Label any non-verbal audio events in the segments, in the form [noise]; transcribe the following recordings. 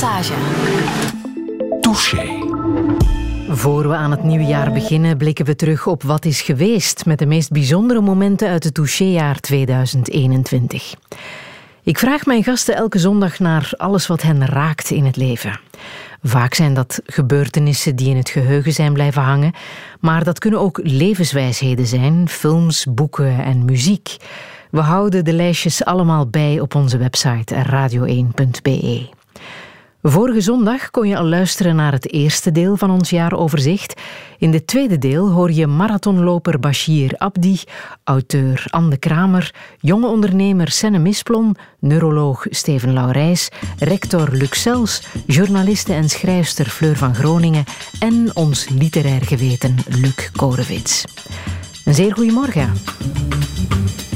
Passage. Touché. Voor we aan het nieuwe jaar beginnen, blikken we terug op wat is geweest met de meest bijzondere momenten uit het touchéjaar 2021. Ik vraag mijn gasten elke zondag naar alles wat hen raakt in het leven. Vaak zijn dat gebeurtenissen die in het geheugen zijn blijven hangen, maar dat kunnen ook levenswijsheden zijn, films, boeken en muziek. We houden de lijstjes allemaal bij op onze website radio1.be. Vorige zondag kon je al luisteren naar het eerste deel van ons jaaroverzicht. In het tweede deel hoor je marathonloper Bashir Abdi, auteur Anne Kramer, jonge ondernemer Senne Misplon, neuroloog Steven Laurijs, rector Luc Sels, journaliste en schrijfster Fleur van Groningen en ons literair geweten Luc Korevits. Een zeer goedemorgen. Houd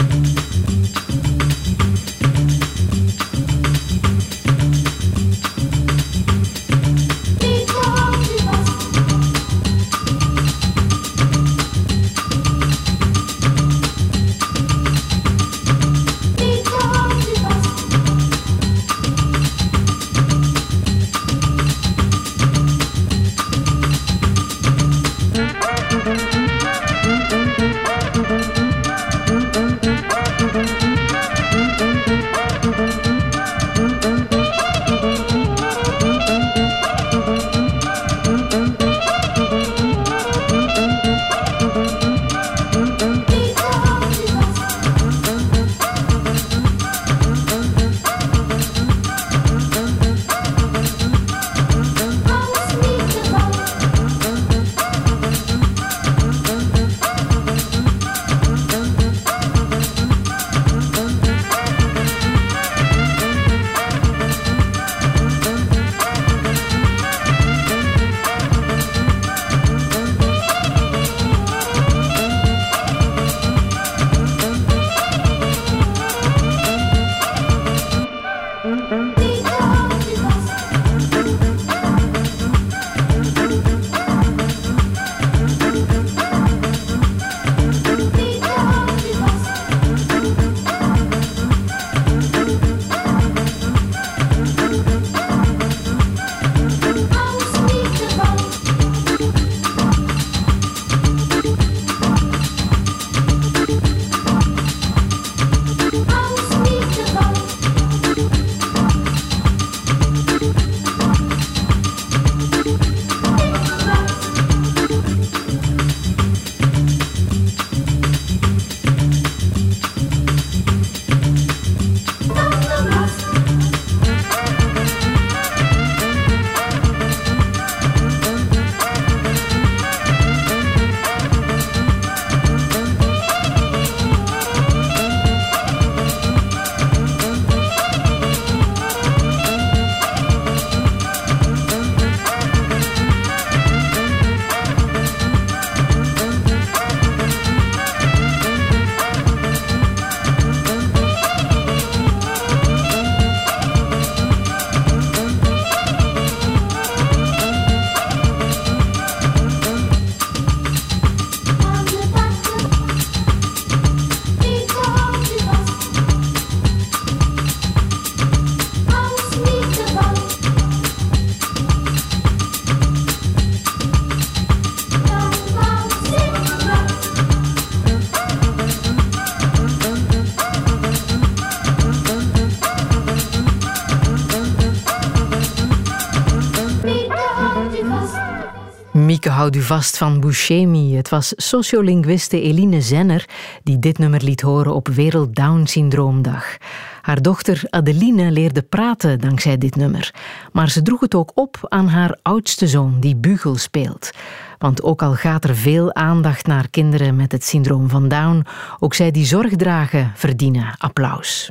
vast van Buscemi. Het was sociolinguiste Eline Zenner die dit nummer liet horen op Wereld Down Syndroomdag. Haar dochter Adeline leerde praten dankzij dit nummer. Maar ze droeg het ook op aan haar oudste zoon, die bugel speelt. Want ook al gaat er veel aandacht naar kinderen met het syndroom van Down, ook zij die zorg dragen verdienen applaus.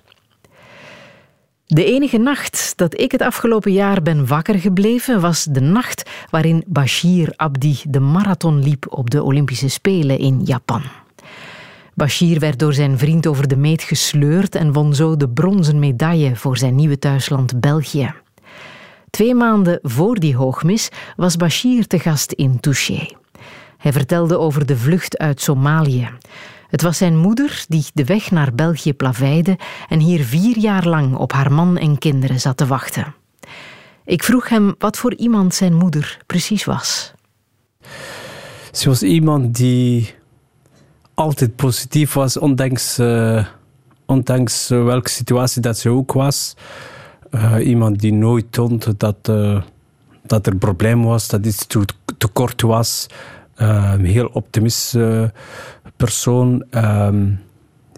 De enige nacht dat ik het afgelopen jaar ben wakker gebleven was de nacht waarin Bashir Abdi de marathon liep op de Olympische Spelen in Japan. Bashir werd door zijn vriend over de meet gesleurd en won zo de bronzen medaille voor zijn nieuwe thuisland België. Twee maanden voor die hoogmis was Bashir te gast in Touché. Hij vertelde over de vlucht uit Somalië. Het was zijn moeder die de weg naar België plaveide en hier vier jaar lang op haar man en kinderen zat te wachten. Ik vroeg hem wat voor iemand zijn moeder precies was. Ze was iemand die altijd positief was, ondanks, uh, ondanks welke situatie dat ze ook was. Uh, iemand die nooit toont dat, uh, dat er probleem was, dat iets te, tekort was. heel optimistische persoon. Um,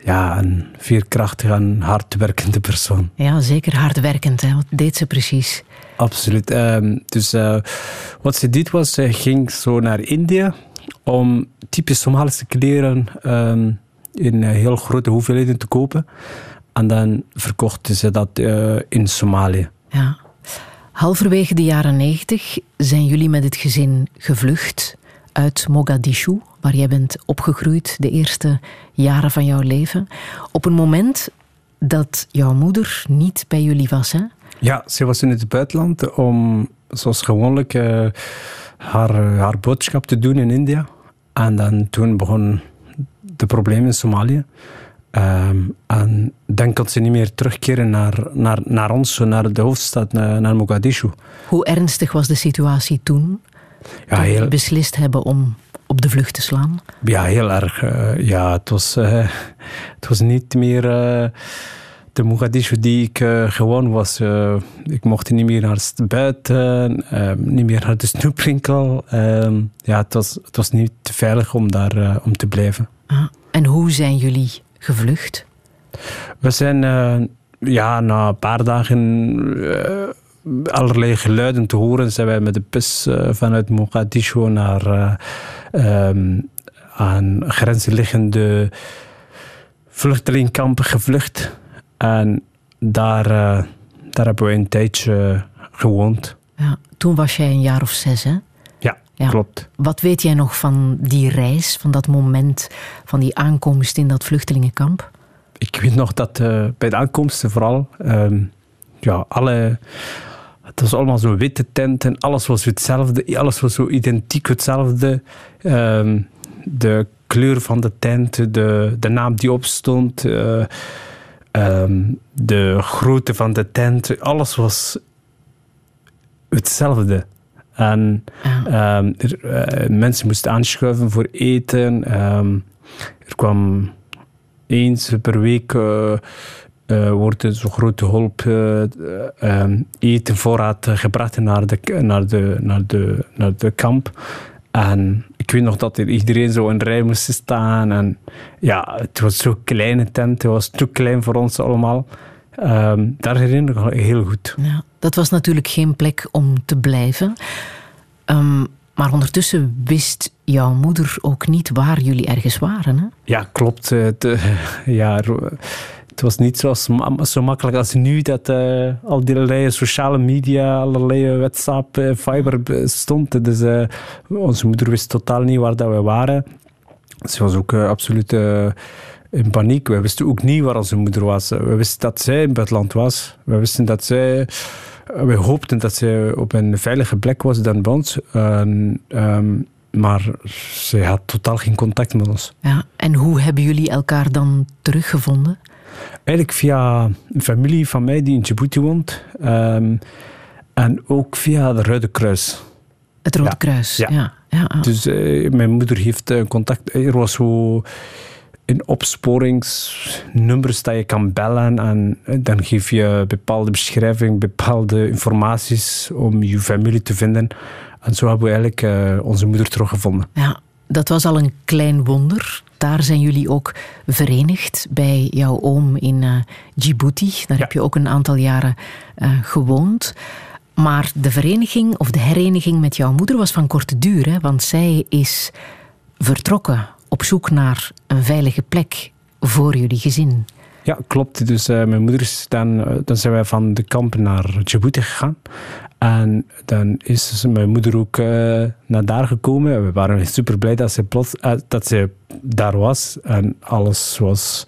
ja, een veerkrachtige en hardwerkende persoon. Ja, zeker hardwerkend. Hè? Wat deed ze precies? Absoluut. Um, dus uh, wat ze deed was, ze ging zo naar India om typisch Somalische kleren um, in heel grote hoeveelheden te kopen. En dan verkochten ze dat uh, in Somalië. Ja. Halverwege de jaren negentig zijn jullie met het gezin gevlucht uit Mogadishu, waar jij bent opgegroeid de eerste jaren van jouw leven. Op een moment dat jouw moeder niet bij jullie was, hè? Ja, ze was in het buitenland om, zoals gewoonlijk, uh, haar, haar boodschap te doen in India. En dan toen begon de problemen in Somalië. Um, en dan kon ze niet meer terugkeren naar, naar, naar ons, naar de hoofdstad, naar, naar Mogadishu. Hoe ernstig was de situatie toen? Ja, heel... beslist hebben om op de vlucht te slaan? Ja, heel erg. Uh, ja, het was, uh, het was niet meer uh, de Mogadishu die ik gewoon was. ik mocht niet meer naar buiten, niet meer naar de [laughs] snoepwinkel. Ja, het was, het was niet te veilig om daar om te blijven. Ah, en hoe zijn jullie gevlucht? We zijn ja, na een paar dagen allerlei geluiden te horen zijn wij met de bus uh, vanuit Mogadishu naar uh, um, aan grenzen liggende vluchtelingkampen gevlucht. En daar, uh, daar hebben we een tijdje gewoond. Ja, toen was jij een jaar of zes, hè? Ja, ja, klopt. Wat weet jij nog van die reis, van dat moment, van die aankomst in dat vluchtelingenkamp? Ik weet nog dat bij de aankomsten vooral um, ja, alle, het was allemaal zo witte tenten, alles was hetzelfde, alles was zo identiek hetzelfde. Um, de kleur van de tent, de, de naam die opstond, uh, um, de grootte van de tent, alles was hetzelfde. En um, er, uh, mensen moesten aanschuiven voor eten. er kwam eens per week uh, uh, wordt zo grote hulp uh, um, eten, voorraad gebracht naar de, naar, de, naar, de, naar de kamp. En ik weet nog dat er iedereen zo in rij moest staan. En ja, het was zo'n kleine tent. Het was te klein voor ons allemaal. Um, daar herinner ik me heel goed. Ja, dat was natuurlijk geen plek om te blijven. Um, maar ondertussen wist jouw moeder ook niet waar jullie ergens waren. Hè? Ja, klopt. Het, [laughs] ja, het was niet zo, zo makkelijk als nu dat uh, al die sociale media, allerlei WhatsApp, uh, Viber stond. Dus onze moeder wist totaal niet waar dat we waren. Ze was ook absoluut in paniek. We wisten ook niet waar onze moeder was. We wisten dat zij in het land was. We zij... We hoopten dat ze op een veilige plek was dan bij ons. Um, maar ze had totaal geen contact met ons. Ja, en hoe hebben jullie elkaar dan teruggevonden? Eigenlijk via een familie van mij die in Djibouti woont. Um, en ook via het Rode Kruis. Het Rode Kruis, ja. ja. ja. Dus uh, mijn moeder heeft uh, contact. Er was zo een opsporingsnummers dat je kan bellen en dan geef je bepaalde beschrijving, bepaalde informaties om je familie te vinden. En zo hebben we eigenlijk uh, onze moeder teruggevonden. Ja, dat was al een klein wonder. Daar zijn jullie ook verenigd bij jouw oom in uh, Djibouti. Daar heb je ook een aantal jaren uh, gewoond. Maar de vereniging of de hereniging met jouw moeder was van korte duur, hè? want zij is vertrokken op zoek naar een veilige plek voor jullie gezin. Ja, klopt. Dus uh, mijn moeder is dan, dan zijn wij van de kamp naar Djibouti gegaan. En dan is mijn moeder ook uh, naar daar gekomen. We waren super blij dat ze, plots, uh, dat ze daar was. En alles was...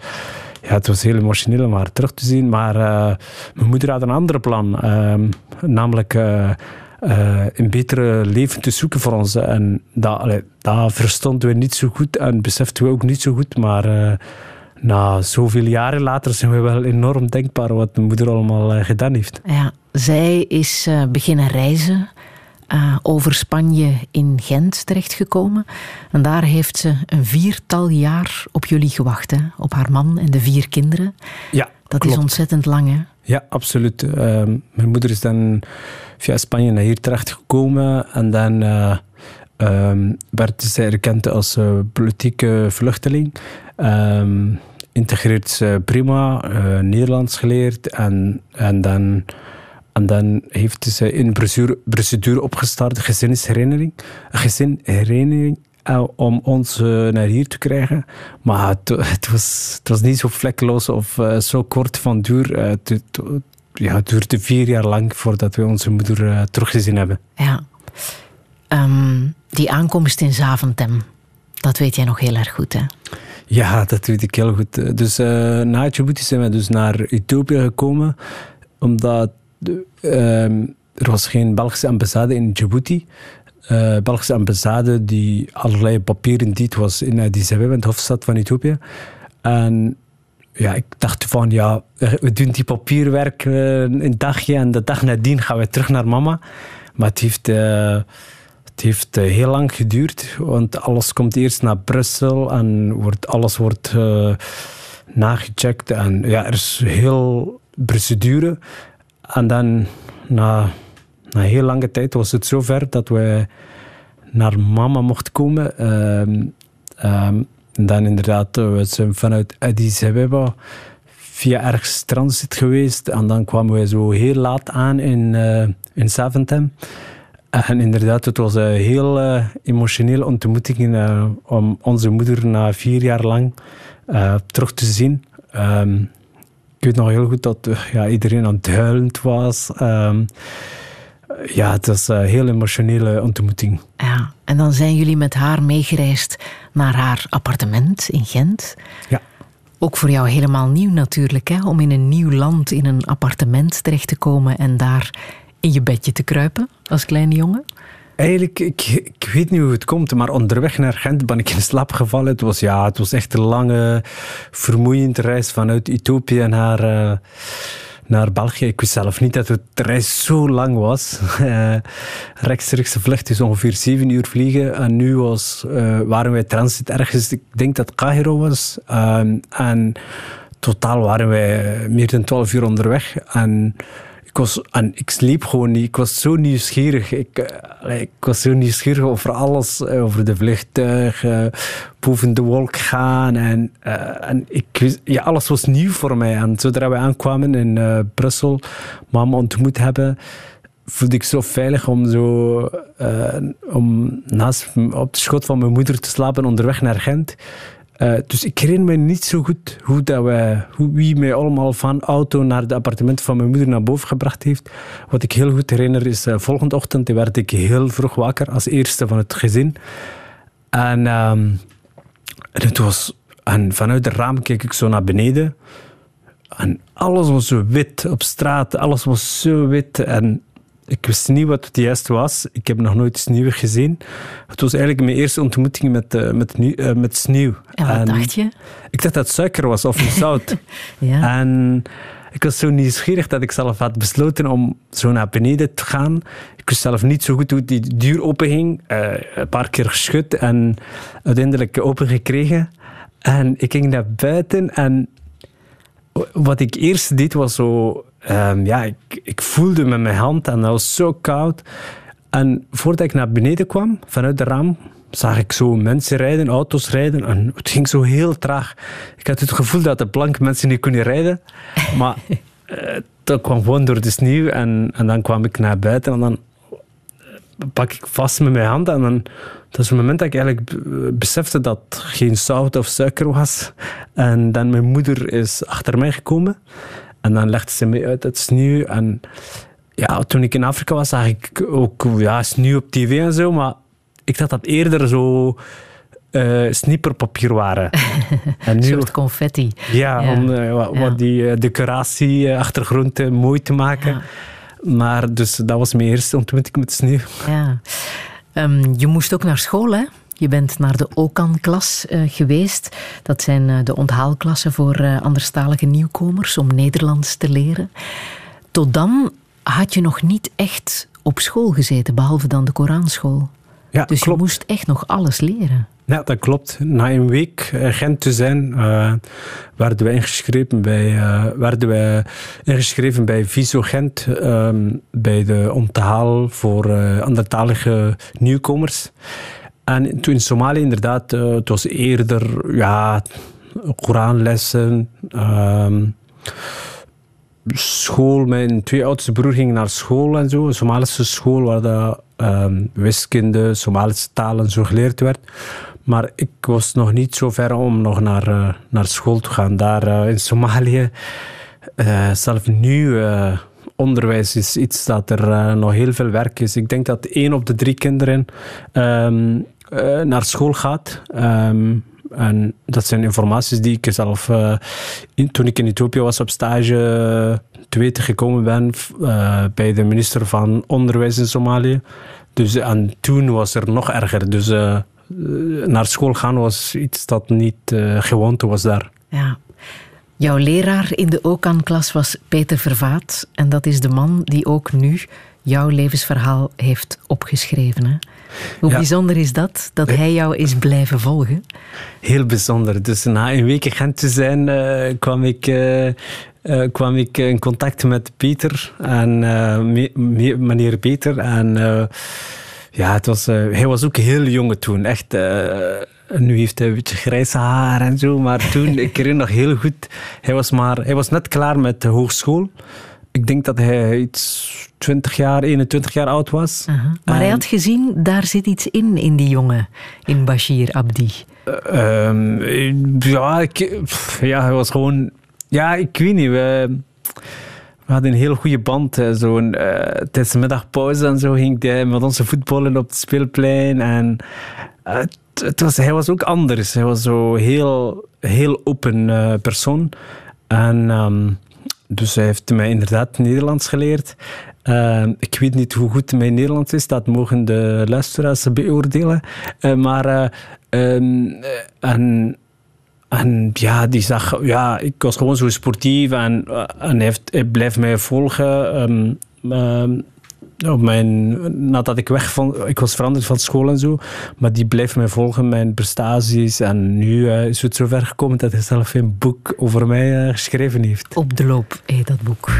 Ja, het was heel emotioneel om haar terug te zien. Maar uh, mijn moeder had een ander plan. Ehm, namelijk een betere leven te zoeken voor ons. En dat, allee, dat verstonden we niet zo goed en beseften we ook niet zo goed. Maar na zoveel jaren later zijn we wel enorm denkbaar wat mijn moeder allemaal uh, gedaan heeft. Ja, zij is uh, beginnen reizen. Uh, over Spanje in Gent terechtgekomen. En daar heeft ze een viertal jaar op jullie gewacht. Hè? Op haar man en de vier kinderen. Ja, Dat klopt. is ontzettend lang, hè? Ja, absoluut. Uh, mijn moeder is dan via Spanje naar hier terechtgekomen. En dan um, werd zij erkend als politieke vluchteling. Um, integreert ze prima, uh, Nederlands geleerd. En, en, dan, en dan heeft ze een procedure, procedure opgestart, gezinshereniging. Gezinhereniging om ons naar hier te krijgen. Maar het, was, het was niet zo vlekkeloos of zo kort van duur. Het, ja, het duurde vier jaar lang voordat we onze moeder teruggezien hebben. Ja. Um, die aankomst in Zaventem, dat weet jij nog heel erg goed, hè? Ja, dat weet ik heel goed. Dus na Djibouti zijn we dus naar Ethiopië gekomen, omdat er was geen Belgische ambassade in Djibouti uh, Belgische ambassade die allerlei papieren deed, was in Addis Abeba, de hoofdstad van Ethiopië. En ja, ik dacht van, ja, we doen die papierwerk een dagje en de dag nadien gaan we terug naar mama. Maar het heeft, het heeft heel lang geduurd, want alles komt eerst naar Brussel en wordt, alles wordt nagecheckt. En ja, er is heel procedure. En dan na na heel lange tijd was het zover dat we naar mama mochten komen. Um, en dan inderdaad, we zijn vanuit Addis Abeba via ergens transit geweest. En dan kwamen we zo heel laat aan in, uh, in. En inderdaad, het was een heel uh, emotionele ontmoeting uh, om onze moeder na vier jaar lang terug te zien. Um, ik weet nog heel goed dat ja, iedereen aan het huilend was ja, het was een heel emotionele ontmoeting. Ja, en dan zijn jullie met haar meegereisd naar haar appartement in Gent. Ja. Ook voor jou helemaal nieuw natuurlijk, hè? om in een nieuw land in een appartement terecht te komen en daar in je bedje te kruipen als kleine jongen. Eigenlijk, ik, ik weet niet hoe het komt, maar onderweg naar Gent ben ik in slaap gevallen. Het was, ja, het was echt een lange, vermoeiende reis vanuit Ethiopië naar... Uh, naar België. Ik wist zelf niet dat de reis zo lang was. Uh, [laughs] rechtstreekse vlucht is ongeveer zeven uur vliegen. En nu was, uh, waren wij transit ergens, ik denk dat Cairo was. Uh, en totaal waren wij meer dan twaalf uur onderweg. En ik, was, en ik sliep gewoon niet. Ik was zo nieuwsgierig. Ik, uh, ik was zo nieuwsgierig over alles. Over de vliegtuigen, boven de wolk gaan. En, uh, en ik, ja, alles was nieuw voor mij. En zodra we aankwamen in Brussel, mama ontmoet hebben, voelde ik zo veilig om zo om naast op de schot van mijn moeder te slapen onderweg naar Gent. Uh, dus ik herinner me niet zo goed hoe, dat wij, hoe wie mij allemaal van auto naar het appartement van mijn moeder naar boven gebracht heeft. Wat ik heel goed herinner is, uh, volgende ochtend werd ik heel vroeg wakker als eerste van het gezin. En, um, het was, en vanuit het raam keek ik zo naar beneden. En alles was zo wit op straat. Alles was zo wit. En ik wist niet wat het juist was. Ik heb nog nooit sneeuw gezien. Het was eigenlijk mijn eerste ontmoeting met, uh, met, uh, met sneeuw. En wat en dacht je? Ik dacht dat het suiker was of zout. [laughs] ja. En ik was zo nieuwsgierig dat ik zelf had besloten om zo naar beneden te gaan. Ik wist zelf niet zo goed hoe die deur openging. Uh, een paar keer geschud en uiteindelijk open gekregen. En ik ging naar buiten en wat ik eerst deed was zo Um, ja, ik, ik, voelde met mijn hand en dat was zo koud. En voordat ik naar beneden kwam, vanuit de raam, zag ik zo mensen rijden, auto's rijden. En het ging zo heel traag. Ik had het gevoel dat de blanke mensen niet kunnen rijden. [laughs] Maar uh, dat kwam gewoon door de sneeuw. En, en dan kwam ik naar buiten en dan pak ik vast met mijn hand. En dan, dat is het moment dat ik eigenlijk besefte dat geen zout of suiker was. En dan mijn moeder is achter mij gekomen. En dan legde ze me uit het sneeuw. En ja, toen ik in Afrika was, zag ik ook ja, sneeuw op tv en zo. Maar ik dacht dat eerder zo uh, snipperpapier waren. [laughs] en nu, een soort confetti. Ja, ja. om uh, wat, ja. die uh, decoratie, achtergrond mooi te maken. Ja. Maar dus dat was mijn eerste ontmoeting met sneeuw. Ja. Um, je moest ook naar school, hè? Je bent naar de OCAN-klas uh, geweest. Dat zijn uh, de onthaalklassen voor uh, anderstalige nieuwkomers om Nederlands te leren. Tot dan had je nog niet echt op school gezeten, behalve dan de Koranschool. Ja, dus klopt. je moest echt nog alles leren. Ja, dat klopt. Na een week Gent te zijn, uh, werden we ingeschreven bij, uh, werden we ingeschreven bij Viso Gent, um, bij de onthaal voor uh, andertalige nieuwkomers. En toen in Somalië inderdaad, het was eerder ja, Koranlessen. Um, school, mijn twee oudste broer ging naar school en zo, een Somalische school waar de um, wiskunde, Somalische taal en zo geleerd werd. Maar ik was nog niet zo ver om nog naar, uh, naar school te gaan. Daar uh, in Somalië, zelf nu, onderwijs is iets dat er nog heel veel werk is. Ik denk dat één op de drie kinderen um, naar school gaat. Um, en dat zijn informaties die ik zelf, in, toen ik in Ethiopië was op stage, te weten gekomen ben uh, bij de minister van Onderwijs in Somalië. Dus, en toen was er nog erger. Dus naar school gaan was iets dat niet gewoonte was daar. Ja. Jouw leraar in de OCAN-klas was Peter Vervaat. En dat is de man die ook nu jouw levensverhaal heeft opgeschreven. Hè? Hoe ja. bijzonder is dat, dat hij jou is blijven volgen? Heel bijzonder. Dus na een week in Gent te zijn, uh, kwam ik... Uh, uh, kwam ik in contact met Peter en meneer Peter. En ja, het was, hij was ook heel jong toen. Echt, nu heeft hij een beetje grijze haar en zo. Maar toen, [laughs] ik herinner nog heel goed, hij was, maar, hij was net klaar met de hogeschool. Ik denk dat hij iets 20 jaar, 21 jaar oud was. Uh -huh. Maar hij had gezien, daar zit iets in, in die jongen, in Bashir Abdi. Uh, um, ja, ik, ja, hij was gewoon... Ja, ik weet niet. We, we hadden een heel goede band. Zo uh, tijdens de middagpauze en zo ging hij met onze voetballen op het speelplein. En het, het was, hij was ook anders. Hij was zo heel, heel open persoon. En... Um, dus hij heeft mij inderdaad Nederlands geleerd. Uh, ik weet niet hoe goed mijn Nederlands is, dat mogen de luisteraars beoordelen. Uh, maar uh, um, en, en ja, die zag, ja, ik was gewoon zo sportief en, en hij, heeft, hij blijft mij volgen. Um, op mijn, nadat ik weg van, ik was veranderd van school en zo, maar die blijft mij volgen, mijn prestaties. En nu uh, is het zover gekomen dat hij zelf een boek over mij uh, geschreven heeft. Op de loop heet dat boek.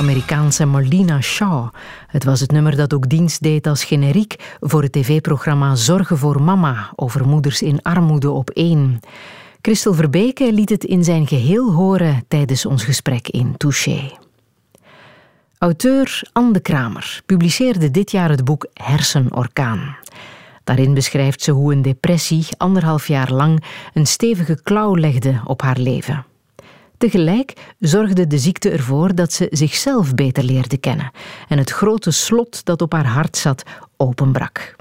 Amerikaanse Marlena Shaw. Het was het nummer dat ook dienst deed als generiek voor het tv-programma Zorgen voor Mama over moeders in armoede op één. Christel Verbeke liet het in zijn geheel horen tijdens ons gesprek in Touché. Auteur Anne Kramer publiceerde dit jaar het boek Hersenorkaan. Daarin beschrijft ze hoe een depressie anderhalf jaar lang een stevige klauw legde op haar leven. Tegelijk zorgde de ziekte ervoor dat ze zichzelf beter leerde kennen en het grote slot dat op haar hart zat openbrak.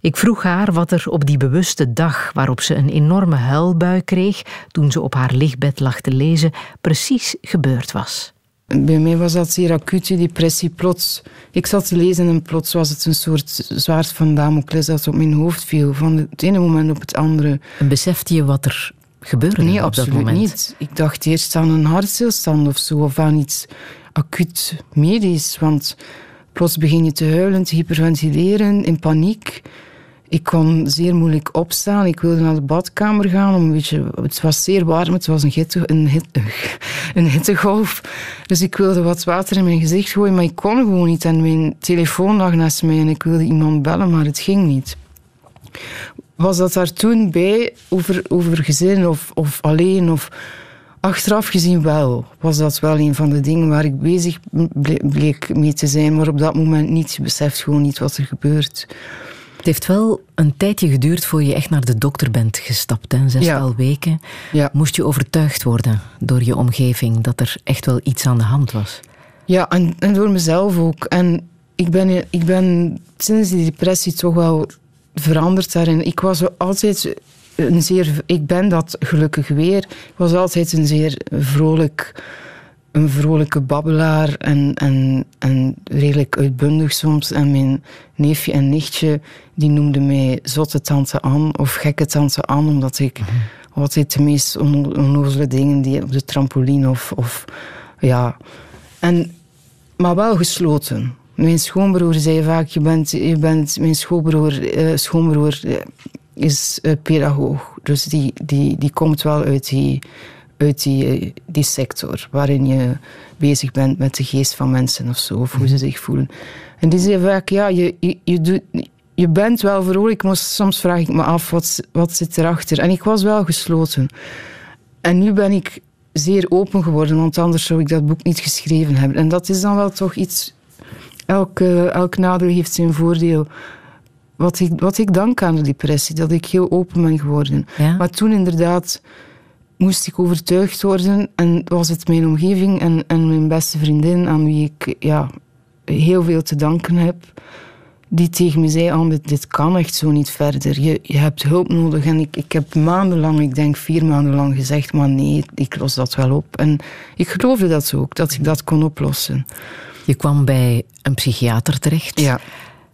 Ik vroeg haar wat er op die bewuste dag waarop ze een enorme huilbui kreeg toen ze op haar lichtbed lag te lezen, precies gebeurd was. Bij mij was dat zeer acute depressie. Plots, ik zat te lezen en plots was het een soort zwaard van Damocles dat op mijn hoofd viel. Van het ene moment op het andere. En besefte je wat er gebeurde nee, op absoluut dat moment? niet. Ik dacht eerst aan een hartstilstand of zo, of aan iets acuut medisch. Want plots begin je te huilen, te hyperventileren, in paniek. Ik kon zeer moeilijk opstaan. Ik wilde naar de badkamer gaan. Om een beetje, het was zeer warm, het was een, hitte, een, [laughs] een hittegolf. Dus ik wilde wat water in mijn gezicht gooien, maar ik kon gewoon niet. En mijn telefoon lag naast mij en ik wilde iemand bellen, maar het ging niet. Was dat daar toen bij, over, over gezin of, of alleen? Of achteraf gezien wel. Was dat wel een van de dingen waar ik bezig bleek mee te zijn, maar op dat moment niet. Je beseft gewoon niet wat er gebeurt. Het heeft wel een tijdje geduurd voor je echt naar de dokter bent gestapt. Hè? Zestal ja. weken. Ja. Moest je overtuigd worden door je omgeving dat er echt wel iets aan de hand was? Ja, en, en door mezelf ook. En ik ben, ik ben sinds die depressie toch wel veranderd daarin. Ik was altijd een zeer... Ik ben dat gelukkig weer. Ik was altijd een zeer vrolijk... Een vrolijke babbelaar en, en, en redelijk uitbundig soms. En mijn neefje en nichtje, die noemden mij zotte tante Anne of gekke tante Anne, omdat ik mm altijd de meest onnozele dingen die op de trampoline of, of ja... En, maar wel gesloten. Mijn schoonbroer zei vaak, je bent, je bent mijn schoonbroer, uh, schoonbroer uh, is pedagoog. Dus die, die, die komt wel uit die, uit die, die sector waarin je bezig bent met de geest van mensen of zo, of hoe ze zich voelen. En die zei vaak, ja, je, je, je, doet, je bent wel vrolijk, maar soms vraag ik me af, wat, wat zit erachter? En ik was wel gesloten. En nu ben ik zeer open geworden, want anders zou ik dat boek niet geschreven hebben. En dat is dan wel toch iets elk, elk nadeel heeft zijn voordeel. Wat ik, wat ik dank aan de depressie, dat ik heel open ben geworden. Ja? Maar toen inderdaad moest ik overtuigd worden en was het mijn omgeving en, en mijn beste vriendin, aan wie ik ja, heel veel te danken heb, die tegen me zei, oh, dit, dit kan echt zo niet verder. Je, je hebt hulp nodig. En ik, ik heb maandenlang, ik denk vier maanden lang gezegd, maar nee, ik los dat wel op. En ik geloofde dat ook, dat ik dat kon oplossen. Je kwam bij een psychiater terecht. Ja.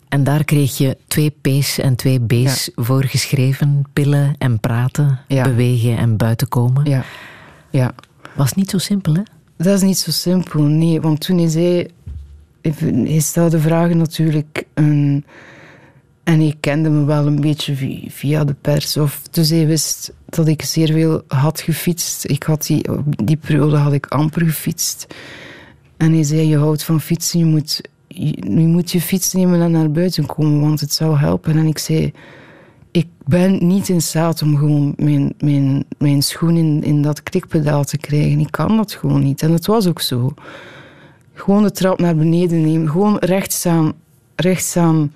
En daar kreeg je twee P's en twee B's ja. voorgeschreven. Pillen en praten, ja. bewegen en buiten komen. Ja. ja. Was niet zo simpel, hè? Dat is niet zo simpel, nee. Want toen hij zei... Hij stelde vragen natuurlijk... En, en hij kende me wel een beetje via de pers. Of, dus hij wist dat ik zeer veel had gefietst. Ik had die, die periode had ik amper gefietst. En hij zei, je houdt van fietsen, je moet nu moet je fiets nemen en naar buiten komen, want het zou helpen. En ik zei, ik ben niet in staat om gewoon mijn, mijn, mijn schoen in, in dat klikpedaal te krijgen. Ik kan dat gewoon niet. En dat was ook zo. Gewoon de trap naar beneden nemen, gewoon rechtstaan, rechtstaan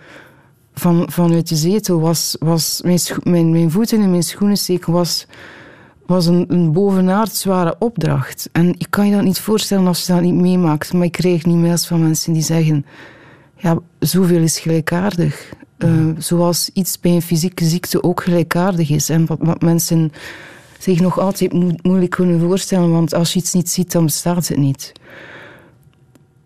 van, vanuit de zetel was, was mijn, mijn, mijn voeten in mijn schoenen steken was, was een, een bovenaard zware opdracht. En ik kan je dat niet voorstellen als je dat niet meemaakt. Maar ik kreeg nu mails van mensen die zeggen: Ja, zoveel is gelijkaardig. Uh, zoals iets bij een fysieke ziekte ook gelijkaardig is. En wat, wat mensen zich nog altijd moeilijk kunnen voorstellen, want als je iets niet ziet, dan bestaat het niet.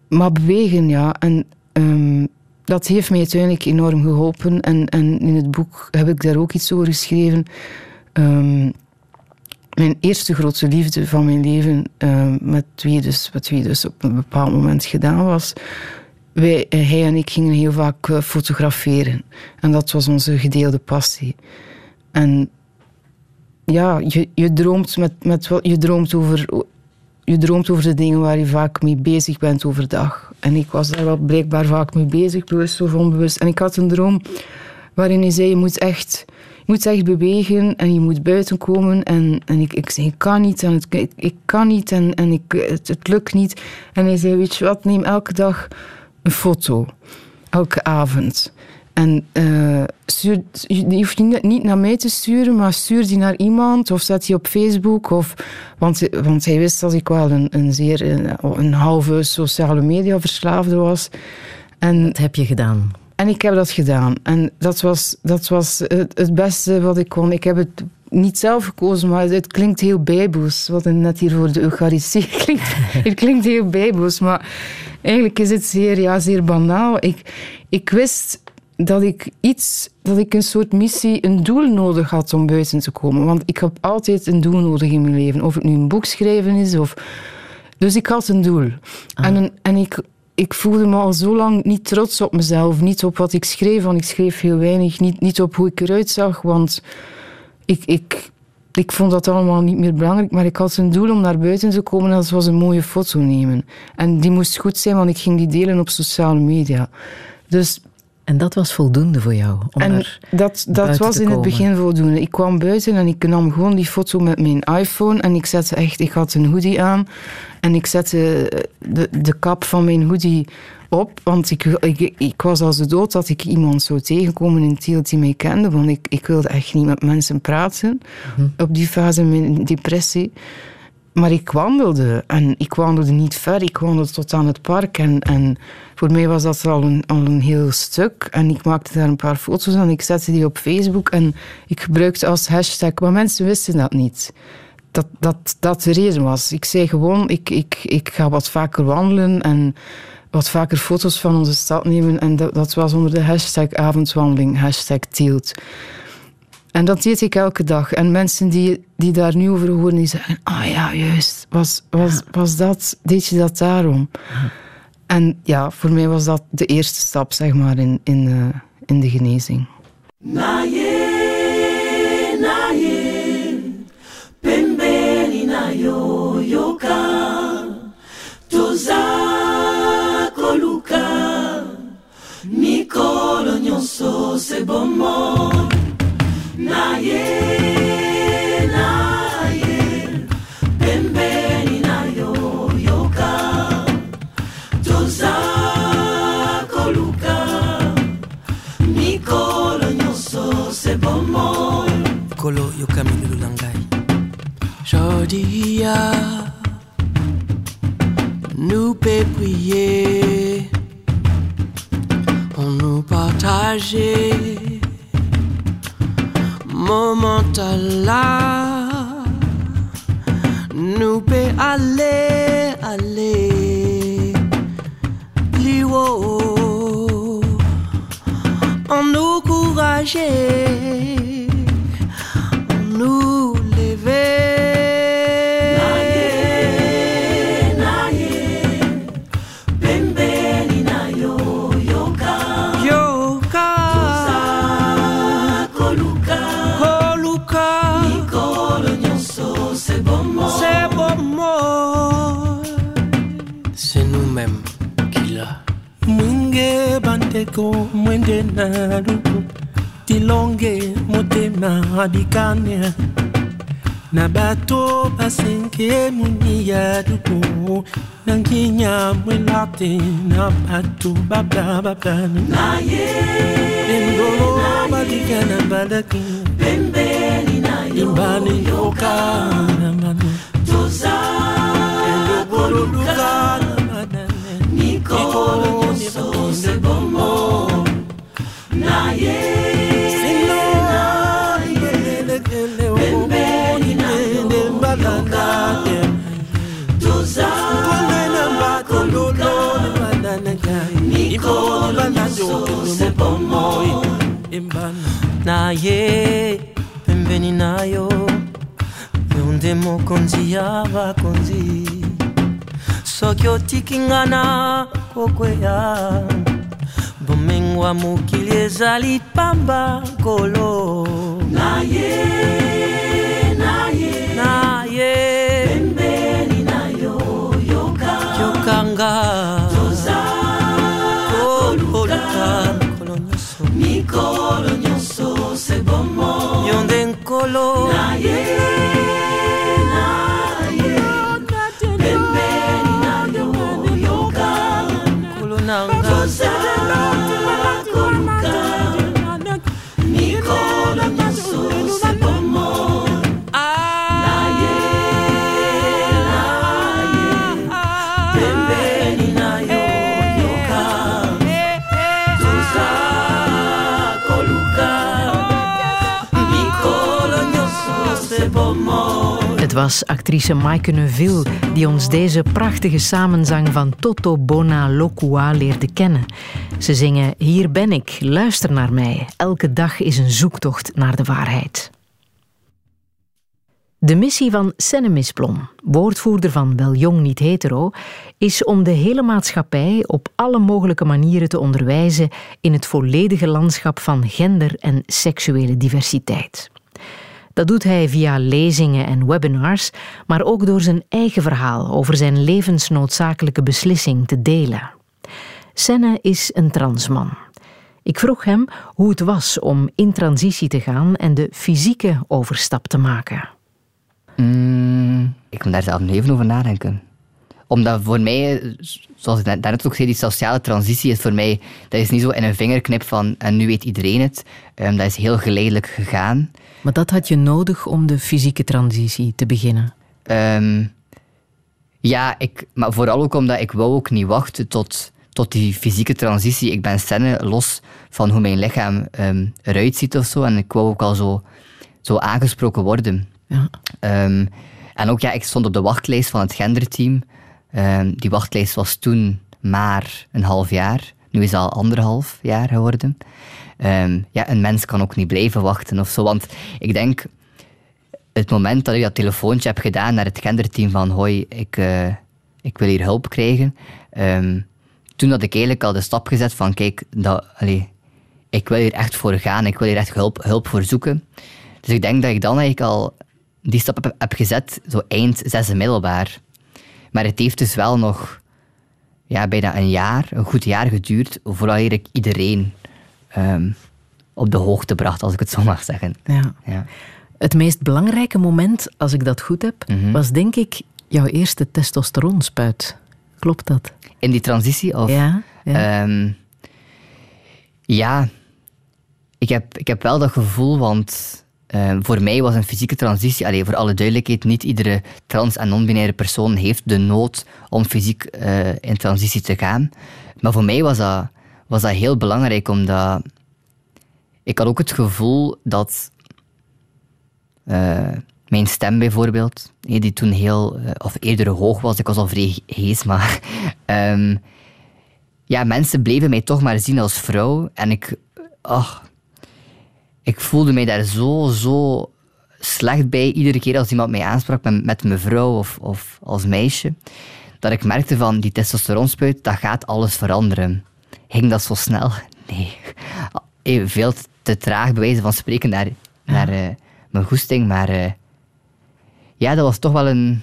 Maar bewegen, ja. En um, dat heeft mij uiteindelijk enorm geholpen. En, en in het boek heb ik daar ook iets over geschreven. Um, mijn eerste grote liefde van mijn leven, uh, met, wie dus, met wie dus op een bepaald moment gedaan was. Wij, hij en ik gingen heel vaak uh, fotograferen. En dat was onze gedeelde passie. En ja, je, je droomt, met, met, je droomt over je droomt over de dingen waar je vaak mee bezig bent overdag. En ik was daar wel blijkbaar vaak mee bezig, bewust of onbewust. En ik had een droom waarin hij zei, je moet echt, moet echt bewegen en je moet buiten komen. En, en ik, ik zei, ik kan niet en het, ik, ik kan niet en, en ik, het, het lukt niet. En hij zei, weet je wat, neem elke dag een foto. Elke avond. En uh, stuur, je hoeft niet, niet naar mij te sturen, maar stuur die naar iemand of zet die op Facebook. Of, want, want hij wist dat ik wel een, een zeer een, een halve sociale media verslaafde was. En, dat heb je gedaan. En ik heb dat gedaan. En dat was, dat was het, het beste wat ik kon. Ik heb het niet zelf gekozen, maar het klinkt heel bijbels. Wat net hier voor de Eucharistie [laughs] klinkt. het klinkt heel bijbels, maar eigenlijk is het zeer, ja, zeer banaal. Ik, ik wist dat ik iets, dat ik een soort missie, een doel nodig had om buiten te komen. Want ik heb altijd een doel nodig in mijn leven. Of het nu een boek schrijven is of. Dus ik had een doel. Ah. En, en ik, ik voelde me al zo lang niet trots op mezelf. Niet op wat ik schreef, want ik schreef heel weinig. Niet, niet op hoe ik eruit zag, want ik, ik, ik vond dat allemaal niet meer belangrijk. Maar ik had een doel om naar buiten te komen en dat was een mooie foto nemen. En die moest goed zijn, want ik ging die delen op sociale media. Dus en dat was voldoende voor jou? Om en dat, dat was in het begin voldoende. Ik kwam buiten en ik nam gewoon die foto met mijn iPhone. En ik zette echt, ik had een hoodie aan. En ik zette de, de kap van mijn hoodie op. Want ik, ik, ik was als de dood dat ik iemand zou tegenkomen in Tiel die mij kende. Want ik, ik wilde echt niet met mensen praten. Mhm. Op die fase in mijn depressie. Maar ik wandelde. En ik wandelde niet ver. Ik wandelde tot aan het park. En, en voor mij was dat al een, al een heel stuk. En ik maakte daar een paar foto's en ik zette die op Facebook. En ik gebruikte als hashtag. Maar mensen wisten dat niet. Dat dat, dat de reden was. Ik zei gewoon, ik, ik, ik ga wat vaker wandelen en wat vaker foto's van onze stad nemen. En dat, dat was onder de hashtag avondwandeling, hashtag Tielt. En dat deed ik elke dag. En mensen die, die daar nu over horen, die zeggen... Ah ja, juist. Was, was, was dat... Deed je dat daarom? En ja, voor mij was dat de eerste stap, zeg maar, in, in, uh, in de genezing. Na ye, na pembeni na yo yoka, toza koluka, mikolo nyonso se bomo, na ye. Kolo yoka minulu na ngai jodia nous peut prier. On nous partager moment là nous peut aller aller. Plus haut on nous courager nous bantu bandeko mwende na luku ndilonge motema bikania na bato basenge muni ya luku na nginya mwela te na bato bablababla endolo balika na balaki limbani yoka na manu. Elokoluka naye pembeni nayo yondemo konzi yava konzi soki otiki nga na kokweya mokili ezali pamba kolo. Na ye na ye na ye pembeni na yo yoka. Yokanga. Toza koluka. Mikolo nyonso. Mikolo nyonso se yo nde nkolo. Na ye was actrice Maike Neuville die ons deze prachtige samenzang van Toto Bona Lokua leerde kennen. Ze zingen Hier ben ik, luister naar mij. Elke dag is een zoektocht naar de waarheid. De missie van Senne Misblom, woordvoerder van Wel Jong Niet Hetero, is om de hele maatschappij op alle mogelijke manieren te onderwijzen in het volledige landschap van gender en seksuele diversiteit. Dat doet hij via lezingen en webinars, maar ook door zijn eigen verhaal over zijn levensnoodzakelijke beslissing te delen. Senne is een transman. Ik vroeg hem hoe het was om in transitie te gaan en de fysieke overstap te maken. Mm, ik moet daar zelf nog even over nadenken. Omdat voor mij, zoals ik net- daarnet ook zei, die sociale transitie is voor mij, dat is niet zo in een vingerknip van en nu weet iedereen het. Ehm, dat is heel geleidelijk gegaan. Maar dat had je nodig om de fysieke transitie te beginnen. Ehm, ja, ik, maar vooral ook omdat ik wou ook niet wachten tot, tot die fysieke transitie. Ik ben scène los van hoe mijn lichaam ehm, eruit ziet of zo. En ik wou ook al zo, zo aangesproken worden. Ja. Ehm, en ook, ja, ik stond op de wachtlijst van het genderteam. Die wachtlijst was toen maar een half jaar. Nu is het al anderhalf jaar geworden. Ehm, ja, een mens kan ook niet blijven wachten of zo. Want ik denk, het moment dat ik dat telefoontje heb gedaan naar het genderteam van hoi, ik, eh, ik wil hier hulp krijgen. ehm, toen had ik eigenlijk al de stap gezet van kijk, dat, ik wil hier echt voor gaan. Ik wil hier echt hulp, hulp voor zoeken. Dus ik denk dat ik dan eigenlijk al die stap heb, heb gezet, zo eind zesde middelbaar. Maar het heeft dus wel nog ja, bijna een jaar, een goed jaar geduurd, voordat ik iedereen ehm, op de hoogte bracht, als ik het zo mag zeggen. Ja. Ja. Het meest belangrijke moment, als ik dat goed heb, Mhm. was denk ik jouw eerste testosteronspuit. Klopt dat? In die transitie? Of, Ja, ja. Ehm, ja, ik heb, ik heb wel dat gevoel, want ehm, voor mij was een fysieke transitie, allee, voor alle duidelijkheid, niet iedere trans- en non-binaire persoon heeft de nood om fysiek eh, in transitie te gaan. Maar voor mij was dat, was dat heel belangrijk, omdat ik had ook het gevoel dat eh, mijn stem bijvoorbeeld, eh, die toen heel, eh, of eerder hoog was, ik was al vrij hees, maar [laughs] ehm, ja, mensen bleven mij toch maar zien als vrouw. En ik, ik voelde mij daar zo, zo slecht bij, iedere keer als iemand mij aansprak met, met mevrouw of, of als meisje, dat ik merkte van die testosteronspuit, dat gaat alles veranderen. Ging dat zo snel? [laughs] Nee. Veel te traag bij wijze van spreken naar, naar eh, mijn goesting, maar eh, ja, dat was toch wel een...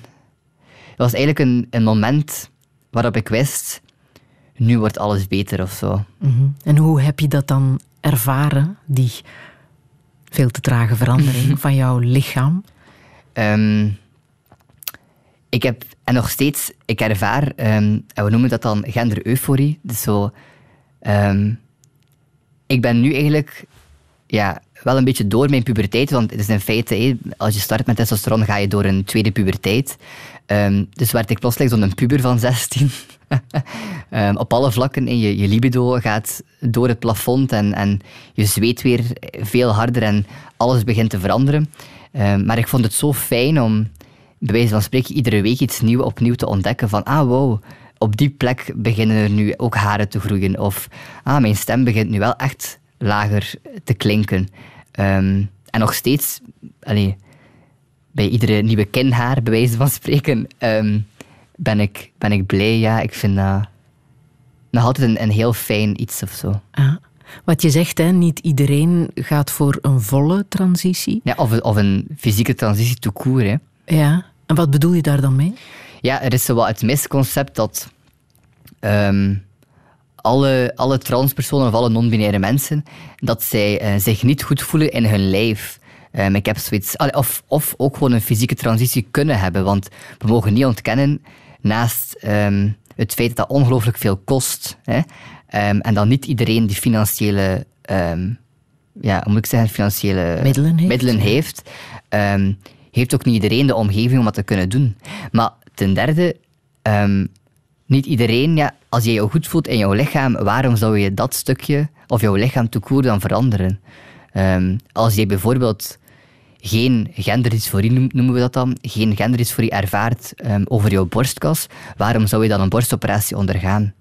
Dat was eigenlijk een, een moment waarop ik wist, nu wordt alles beter of zo. Mhm. En hoe heb je dat dan ervaren, die veel te trage verandering [laughs] van jouw lichaam? Ehm, ik heb, en nog steeds, ik ervaar, ehm, en we noemen dat dan gender-euforie. Dus zo, ehm, ik ben nu eigenlijk ja, wel een beetje door mijn puberteit, want het is in feite, hé, als je start met testosteron, ga je door een tweede puberteit. Dus werd ik plotseling zo'n puber van 16. [laughs] [laughs] Ehm, op alle vlakken. En je, je libido gaat door het plafond en, en je zweet weer veel harder en alles begint te veranderen. Ehm, maar ik vond het zo fijn om, bij wijze van spreken, iedere week iets nieuws opnieuw te ontdekken. Van, ah wow, op die plek beginnen er nu ook haren te groeien. Of, ah, mijn stem begint nu wel echt lager te klinken. Ehm, en nog steeds, bij iedere nieuwe kinhaar, bij wijze van spreken, ben, ik, ben ik blij. Ja, ik vind dat nog altijd een, een heel fijn iets of zo. Ah. Wat je zegt, hè, niet iedereen gaat voor een volle transitie. Ja, of, of een fysieke transitie tout court. Hè. Ja. En wat bedoel je daar dan mee? Ja, er is zo wat het misconcept dat ehm, alle, alle transpersonen of alle non-binaire mensen, dat zij eh, zich niet goed voelen in hun lijf. Ehm, ik heb zoiets, of, of ook gewoon een fysieke transitie kunnen hebben. Want we mogen niet ontkennen, naast ehm, het feit dat dat ongelooflijk veel kost, hè, ehm, en dat niet iedereen die financiële, ehm, ja, hoe moet ik zeggen, financiële Middelen heeft. middelen heeft, heeft ook niet iedereen de omgeving om dat te kunnen doen. Maar ten derde, niet iedereen, ja, als je je goed voelt in jouw lichaam, waarom zou je dat stukje of jouw lichaam te koer dan veranderen? Als je bijvoorbeeld geen genderdysforie, noem- noemen we dat dan, geen genderdysforie ervaart ehm, over jouw borstkas, waarom zou je dan een borstoperatie ondergaan?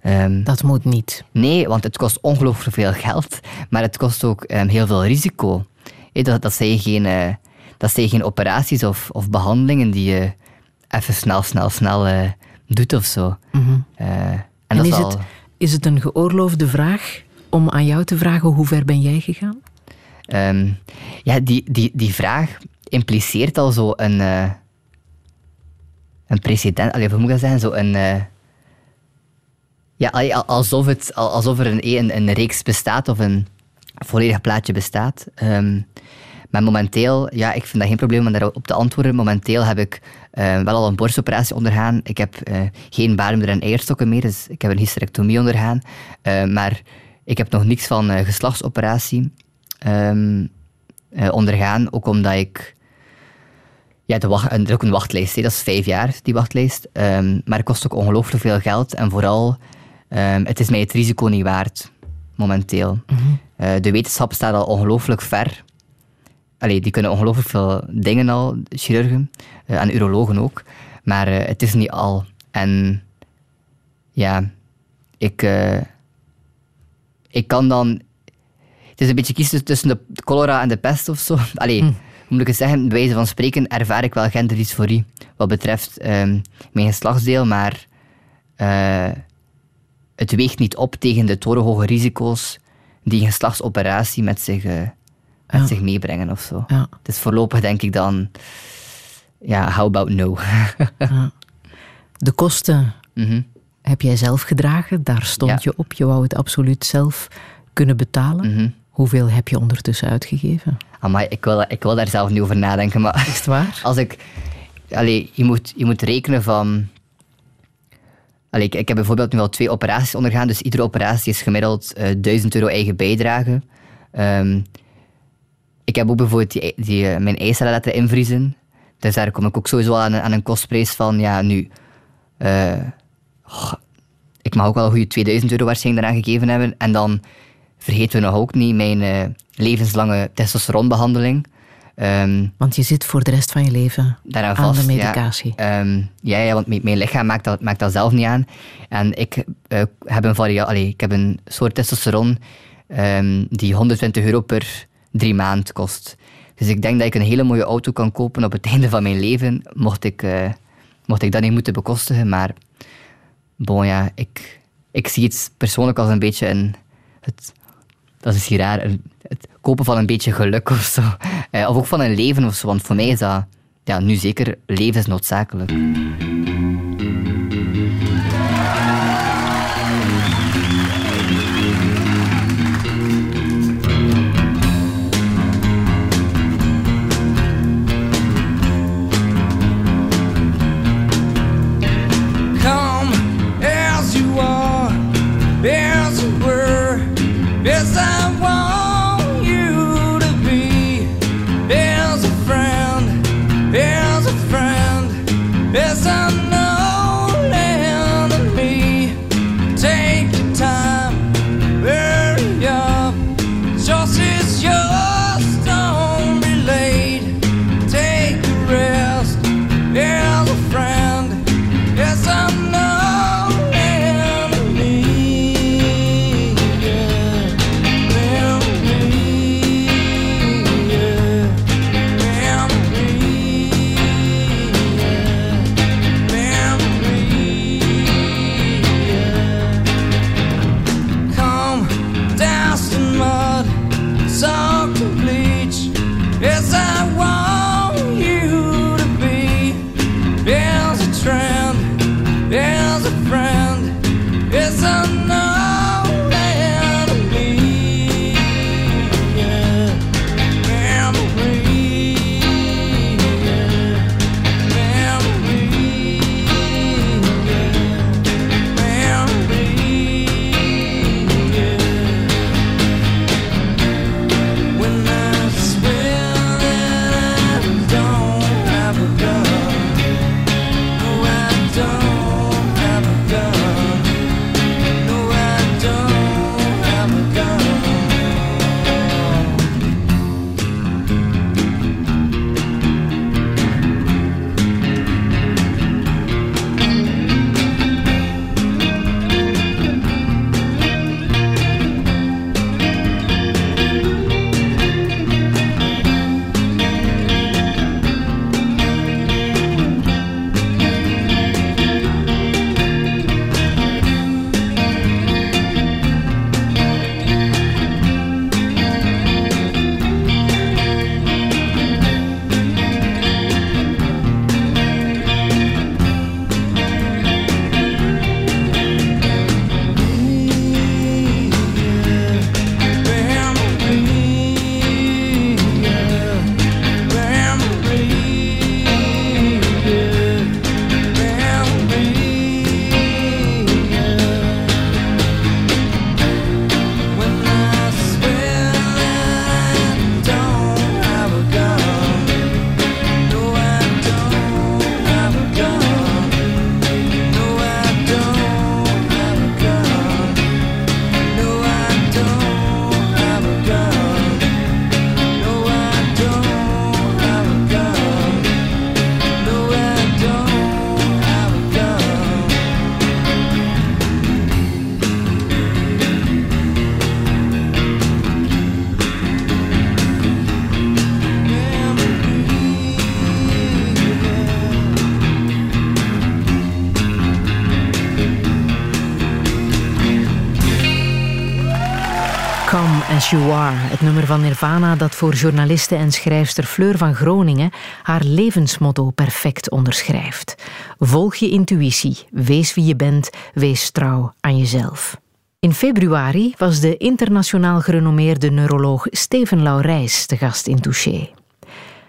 Ehm, Dat moet niet. Nee, want het kost ongelooflijk veel geld, maar het kost ook ehm, heel veel risico. Dat, dat, zijn geen, eh, dat zijn geen operaties of, of behandelingen die je even snel, snel, snel eh, doet of zo. Eh, en En, dat is, is al- het, is het een geoorloofde vraag om aan jou te vragen hoe ver ben jij gegaan? Ehm, ja, die, die, die vraag impliceert al zo een, eh, een precedent. Allee, hoe moet ik dat zeggen? Zo een, eh, ja, alsof, het, al- alsof er een, een, een reeks bestaat of een volledig plaatje bestaat. Ehm, maar momenteel, ja, ik vind dat geen probleem om daarop te antwoorden. Momenteel heb ik eh, wel al een borstoperatie ondergaan. Ik heb geen baarmoeder en eierstokken meer, dus ik heb een hysterectomie ondergaan. Maar ik heb nog niks van geslachtsoperatie ehm, eh, ondergaan, ook omdat ik... Ja, de wacht, er is ook een wachtlijst, hè. dat is vijf jaar, die wachtlijst. Ehm, maar het kost ook ongelooflijk veel geld. En vooral, ehm, het is mij het risico niet waard, momenteel. Eh, de wetenschap staat al ongelooflijk ver. Allee, die kunnen ongelooflijk veel dingen al, chirurgen, eh, en urologen ook. Maar het is niet al. En ja, ik, ik kan dan... Het is een beetje kiezen tussen de cholera en de pest of zo. [laughs] Allee, hoe moet ik het zeggen? Bij wijze van spreken ervaar ik wel genderdysforie wat betreft ehm, mijn geslachtsdeel, maar eh, het weegt niet op tegen de torenhoge risico's die een geslachtsoperatie met zich, eh, met Ja. zich meebrengen of zo. Ja. Dus voorlopig denk ik dan, ja, how about no? [laughs] De kosten Mhm. heb jij zelf gedragen. Daar stond je op. Je wou het absoluut zelf kunnen betalen. Mhm. Hoeveel heb je ondertussen uitgegeven? Amai, ik wil, ik wil daar zelf niet over nadenken, maar Is het waar? [laughs] als ik... Allee, je moet, je moet rekenen van... Allee, ik, ik heb bijvoorbeeld nu al twee operaties ondergaan, dus iedere operatie is gemiddeld eh 1000 euro eigen bijdrage. Ehm, ik heb ook bijvoorbeeld die, die, eh, mijn eicellen laten invriezen. Dus daar kom ik ook sowieso aan, aan een kostprijs van, ja, nu... eh, ik mag ook wel een goede 2000 euro waarschijnlijk daaraan gegeven hebben. En dan vergeten we nog ook niet mijn eh, levenslange testosteronbehandeling. Ehm, Want je zit voor de rest van je leven aan vast. de ja. medicatie. Ehm, ja, ja, want mijn, mijn lichaam maakt dat, maakt dat zelf niet aan. En ik, eh, heb, een varia allee, ik heb een soort testosteron ehm, die 120 euro per drie maand kost. Dus ik denk dat ik een hele mooie auto kan kopen op het [laughs] einde van mijn leven, mocht ik, eh, mocht ik dat niet moeten bekostigen. Maar bon, ja, ik, ik zie het persoonlijk als een beetje een... Het, dat is hier raar, het kopen van een beetje geluk of zo. Eh, of ook van een leven of zo, want voor mij is dat ja, nu zeker levensnoodzakelijk. Het nummer van Nirvana dat voor journaliste en schrijfster Fleur van Groningen haar levensmotto perfect onderschrijft. Volg je intuïtie, wees wie je bent, wees trouw aan jezelf. In februari was de internationaal gerenommeerde neuroloog Steven Laurijs te gast in Touché.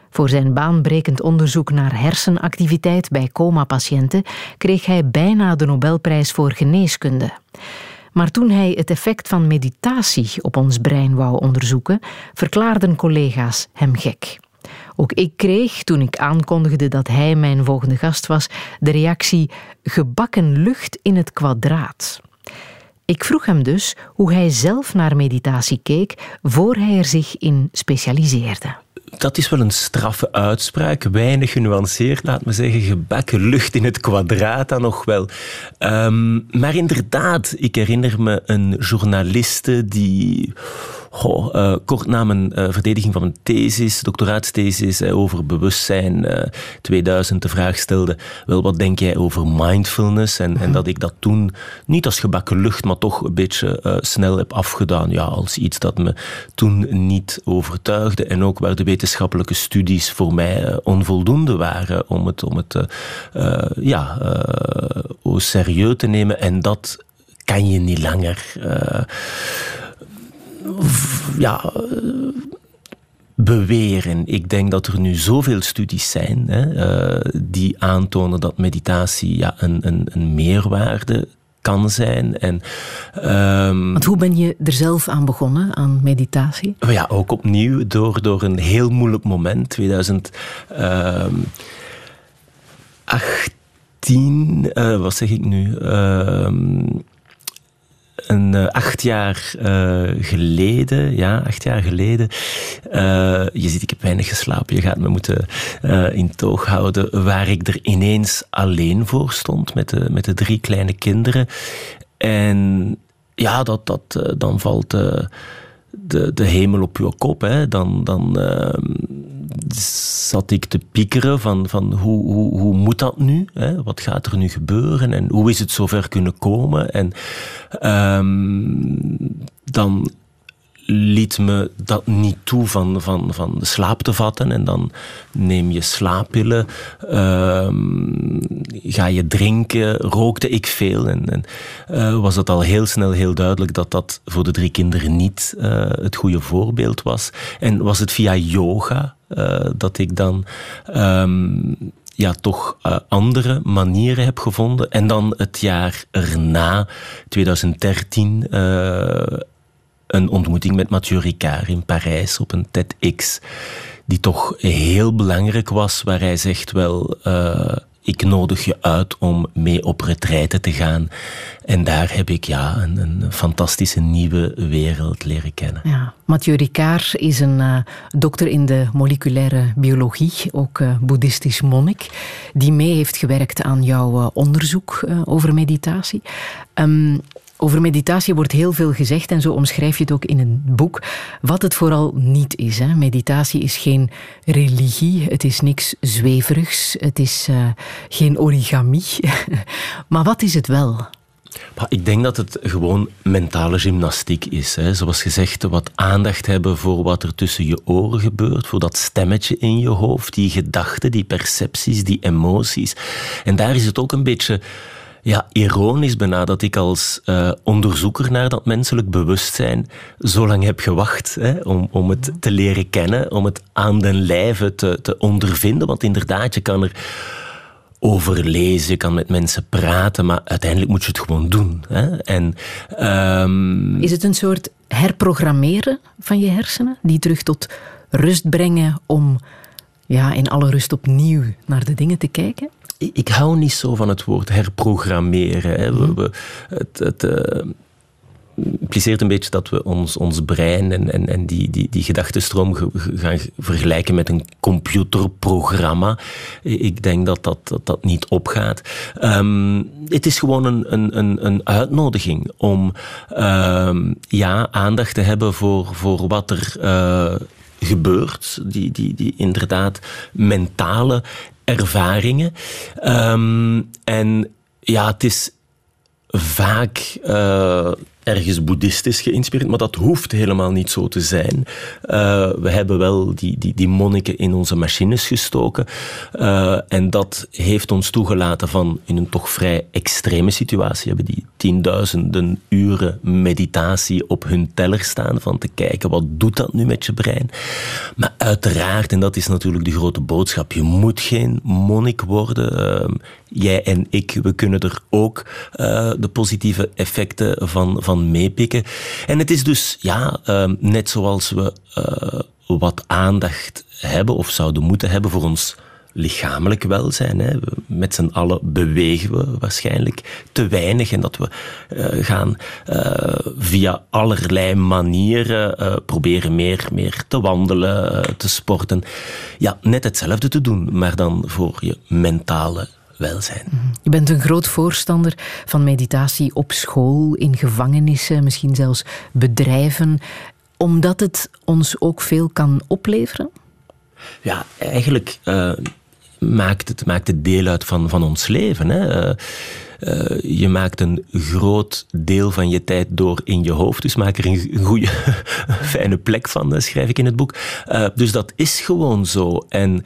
Voor zijn baanbrekend onderzoek naar hersenactiviteit bij coma-patiënten kreeg hij bijna de Nobelprijs voor geneeskunde. Maar toen hij het effect van meditatie op ons brein wou onderzoeken, verklaarden collega's hem gek. Ook ik kreeg, toen ik aankondigde dat hij mijn volgende gast was, de reactie gebakken lucht in het kwadraat. Ik vroeg hem dus hoe hij zelf naar meditatie keek voor hij er zich in specialiseerde dat is wel een straffe uitspraak. Weinig genuanceerd, laat me zeggen. Gebakken lucht in het kwadraat dan nog wel. Um, maar inderdaad, ik herinner me een journaliste die Goh, uh, kort na mijn uh, verdediging van mijn thesis, doctoraatsthesis uh, over bewustzijn 2000 de vraag stelde, wel wat denk jij over mindfulness? En, en dat ik dat toen niet als gebakken lucht, maar toch een beetje snel heb afgedaan. Ja, als iets dat me toen niet overtuigde en ook waar de wetenschappelijke studies voor mij onvoldoende waren om het, om het ja, serieus te nemen. En dat kan je niet langer ja, eh, beweren. Ik denk dat er nu zoveel studies zijn hè, uh, die aantonen dat meditatie ja, een, een, een meerwaarde kan zijn. En, um, Want hoe ben je er zelf aan begonnen, aan meditatie? Ja, ook opnieuw door, door een heel moeilijk moment, 2018. Uh, wat zeg ik nu? Uh, een uh, acht jaar uh, geleden, ja, acht jaar geleden. Uh, je ziet, ik heb weinig geslapen. Je gaat me moeten in toog houden. Waar ik er ineens alleen voor stond met de, met de drie kleine kinderen. En ja, dat, dat, dan valt de, de hemel op je kop. Hè. Dan, dan ehm, zat ik te piekeren van, van hoe, hoe, hoe moet dat nu? Hè? Wat gaat er nu gebeuren? En hoe is het zover kunnen komen? En um, dan liet me dat niet toe van, van, van de slaap te vatten. En dan neem je slaappillen, um, ga je drinken, rookte ik veel. En, en uh, was het al heel snel heel duidelijk dat dat voor de drie kinderen niet uh, het goede voorbeeld was. En was het via yoga dat ik dan... Um, ja, toch uh, andere manieren heb gevonden. En dan het jaar erna, 2013, uh, een ontmoeting met Mathieu Ricard in Parijs op een TEDx, die toch heel belangrijk was, waar hij zegt wel, ik nodig je uit om mee op retraite te gaan. En daar heb ik ja, een, een fantastische nieuwe wereld leren kennen. Ja. Mathieu Ricard is een uh, dokter in de moleculaire biologie, ook uh, boeddhistisch monnik, die mee heeft gewerkt aan jouw uh, onderzoek over meditatie. Um, over meditatie wordt heel veel gezegd en zo omschrijf je het ook in een boek. Wat het vooral niet is. Hè. Meditatie is geen religie, het is niks zweverigs, het is uh, geen origami. [laughs] maar wat is het wel? ik denk dat het gewoon mentale gymnastiek is. Hè. Zoals gezegd, wat aandacht hebben voor wat er tussen je oren gebeurt, voor dat stemmetje in je hoofd, die gedachten, die percepties, die emoties. En daar is het ook een beetje ja, ironisch bijna dat ik als uh, onderzoeker naar dat menselijk bewustzijn zo lang heb gewacht hè, om, om het te leren kennen, om het aan den lijve te, te ondervinden. Want inderdaad, je kan er over lezen, je kan met mensen praten, maar uiteindelijk moet je het gewoon doen. Hè. En, um... Is het een soort herprogrammeren van je hersenen, die terug tot rust brengen om ja, in alle rust opnieuw naar de dingen te kijken? Ik hou niet zo van het woord herprogrammeren. Hè. We, we, het, het uh, impliceert een beetje dat we ons, ons brein en, en, en die, die, die gedachtenstroom gaan vergelijken met een computerprogramma. Ik denk dat dat, dat, dat niet opgaat. Um, het is gewoon een, een, een, uitnodiging om um, ja, aandacht te hebben voor, voor wat er. Uh, gebeurt, die, die, die inderdaad mentale ervaringen. Um, en ja, het is vaak uh, ergens boeddhistisch geïnspireerd, maar dat hoeft helemaal niet zo te zijn. Uh, we hebben wel die, die, die monniken in onze machines gestoken uh, en dat heeft ons toegelaten van in een toch vrij extreme situatie hebben die tienduizenden uren meditatie op hun teller staan van te kijken wat doet dat nu met je brein. Maar uiteraard, en dat is natuurlijk de grote boodschap, je moet geen monnik worden. Uh, jij en ik, we kunnen er ook de positieve effecten van, van meepikken. En het is dus, ja, uh, net zoals we uh, wat aandacht hebben of zouden moeten hebben voor ons lichamelijk welzijn. Hè. Met z'n allen bewegen we waarschijnlijk te weinig en dat we uh, gaan via allerlei manieren proberen meer, meer te wandelen, te sporten. Ja, net hetzelfde te doen, maar dan voor je mentale welzijn. Je bent een groot voorstander van meditatie op school, in gevangenissen, misschien zelfs bedrijven, omdat het ons ook veel kan opleveren? Ja, eigenlijk uh, maakt, het, maakt het deel uit van, van ons leven. Hè. Uh, uh, je maakt een groot deel van je tijd door in je hoofd. Dus maak er een goede, [laughs] fijne plek van, schrijf ik in het boek. Uh, dus dat is gewoon zo. En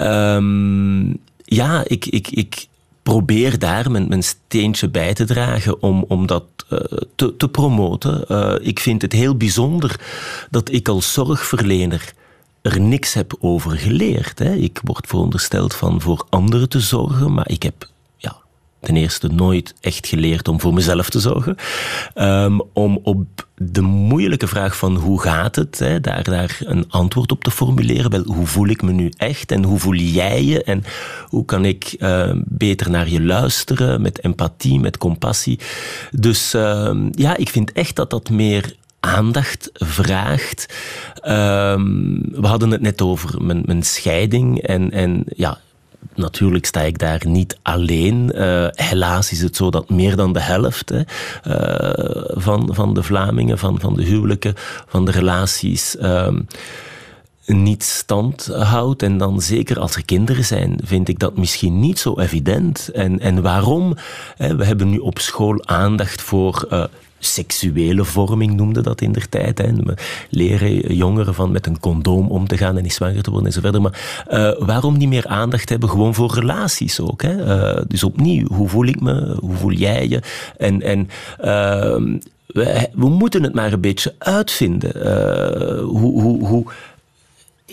um, ja, ik, ik, ik probeer daar mijn, mijn steentje bij te dragen om, om dat uh, te, te promoten. Uh, ik vind het heel bijzonder dat ik als zorgverlener er niks heb over geleerd. Hè. Ik word verondersteld van voor anderen te zorgen, maar ik heb ten eerste nooit echt geleerd om voor mezelf te zorgen. Um, om op de moeilijke vraag van hoe gaat het, hè, daar, daar een antwoord op te formuleren. Wel, hoe voel ik me nu echt en hoe voel jij je en hoe kan ik uh, beter naar je luisteren met empathie, met compassie. Dus uh, ja, ik vind echt dat dat meer aandacht vraagt. We hadden het net over mijn, mijn scheiding en, en ja, natuurlijk sta ik daar niet alleen. Uh, helaas is het zo dat meer dan de helft hè, uh, van, van de Vlamingen, van, van de huwelijken, van de relaties. Uh, niet stand houdt. En dan zeker als er kinderen zijn, vind ik dat misschien niet zo evident. En, en waarom? We hebben nu op school aandacht voor seksuele vorming noemde dat in der tijd. Hè. Leren jongeren van met een condoom om te gaan en niet zwanger te worden en zo verder. Maar uh, waarom niet meer aandacht hebben gewoon voor relaties ook? Hè? Uh, dus opnieuw, hoe voel ik me? Hoe voel jij je? En, en uh, we, we, moeten het maar een beetje uitvinden. hoe, hoe, hoe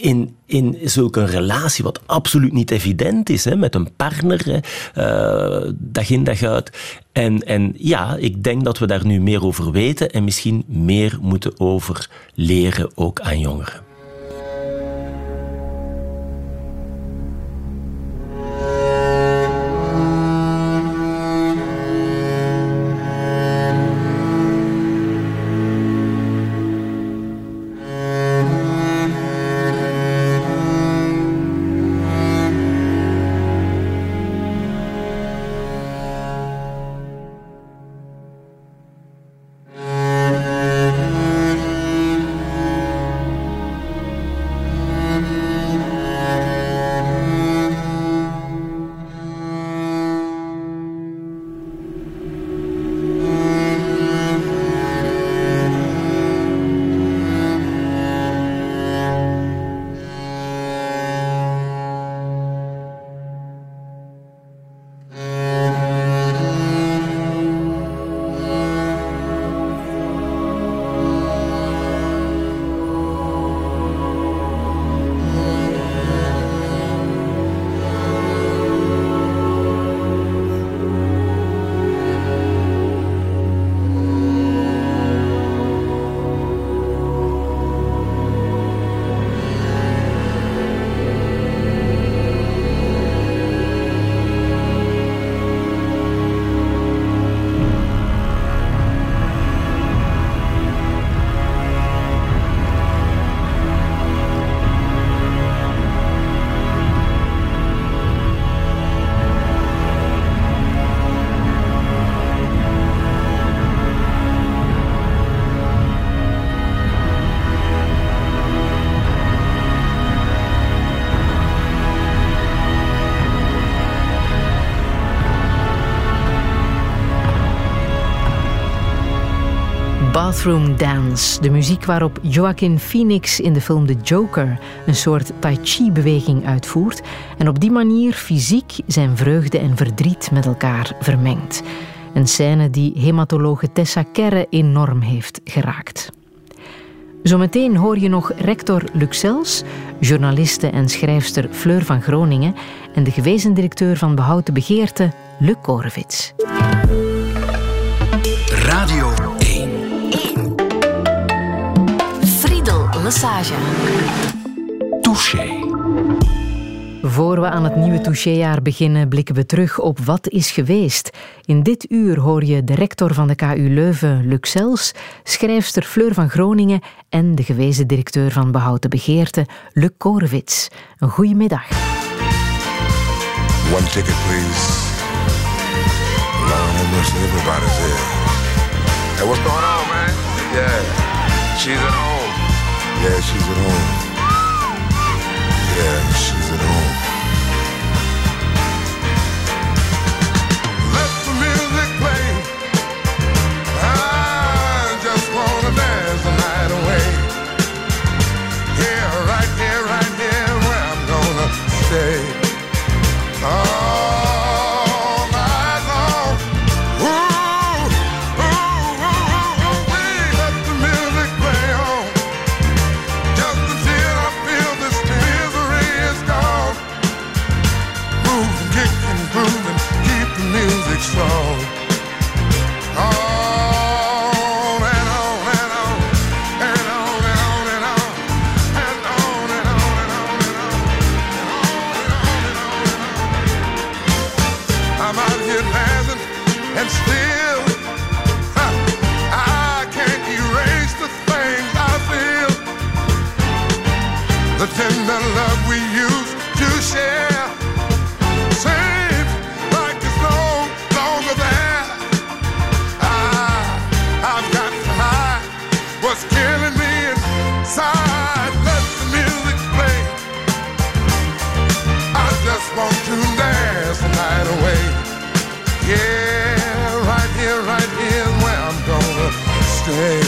in, in zulke relatie, wat absoluut niet evident is, hè, met een partner, uh, dag in dag uit. En, en ja, ik denk dat we daar nu meer over weten en misschien meer moeten over leren, ook aan jongeren. Bathroom Dance, de muziek waarop Joaquin Phoenix in de film The Joker een soort tai chi-beweging uitvoert en op die manier fysiek zijn vreugde en verdriet met elkaar vermengt. Een scène die hematologe Tessa Kerre enorm heeft geraakt. Zometeen hoor je nog rector Luxels, journaliste en schrijfster Fleur van Groningen en de gewezen directeur van Behoud de Begeerte, Luc Korevits. Radio Massage. Touché. Voor we aan het nieuwe touchéjaar beginnen, blikken we terug op wat is geweest. In dit uur hoor je de rector van de KU Leuven, Luxels, schrijfster Fleur van Groningen en de gewezen directeur van Behoud de Begeerte, Luc Korevits. Een goede middag. One ticket, please. Lord have mercy, everybody's here. Hey, what's going on, man? Yeah, she's at home. Yeah, she's at home. Yeah, she's at home. Stay.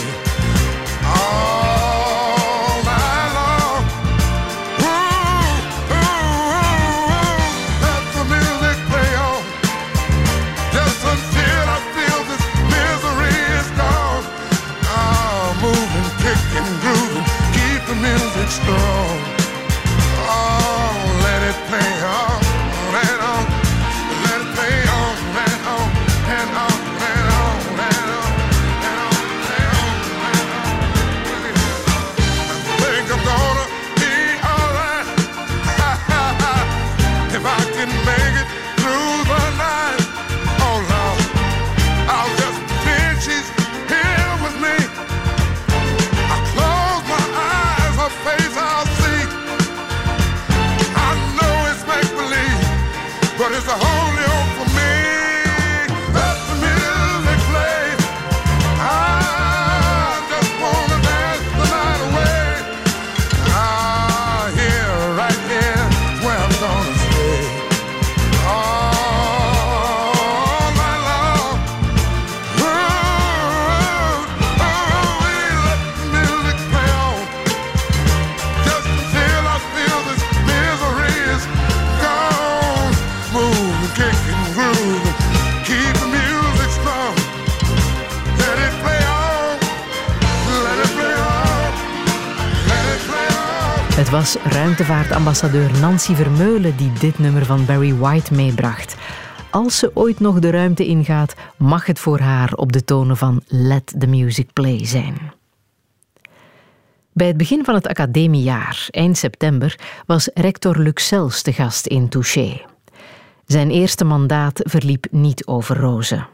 Ruimtevaartambassadeur Nancy Vermeulen die dit nummer van Barry White meebracht. Als ze ooit nog de ruimte ingaat, mag het voor haar op de tonen van Let the Music Play zijn. Bij het begin van het academiejaar, eind september, was rector Luxels te gast in Touché. Zijn eerste mandaat verliep niet over rozen.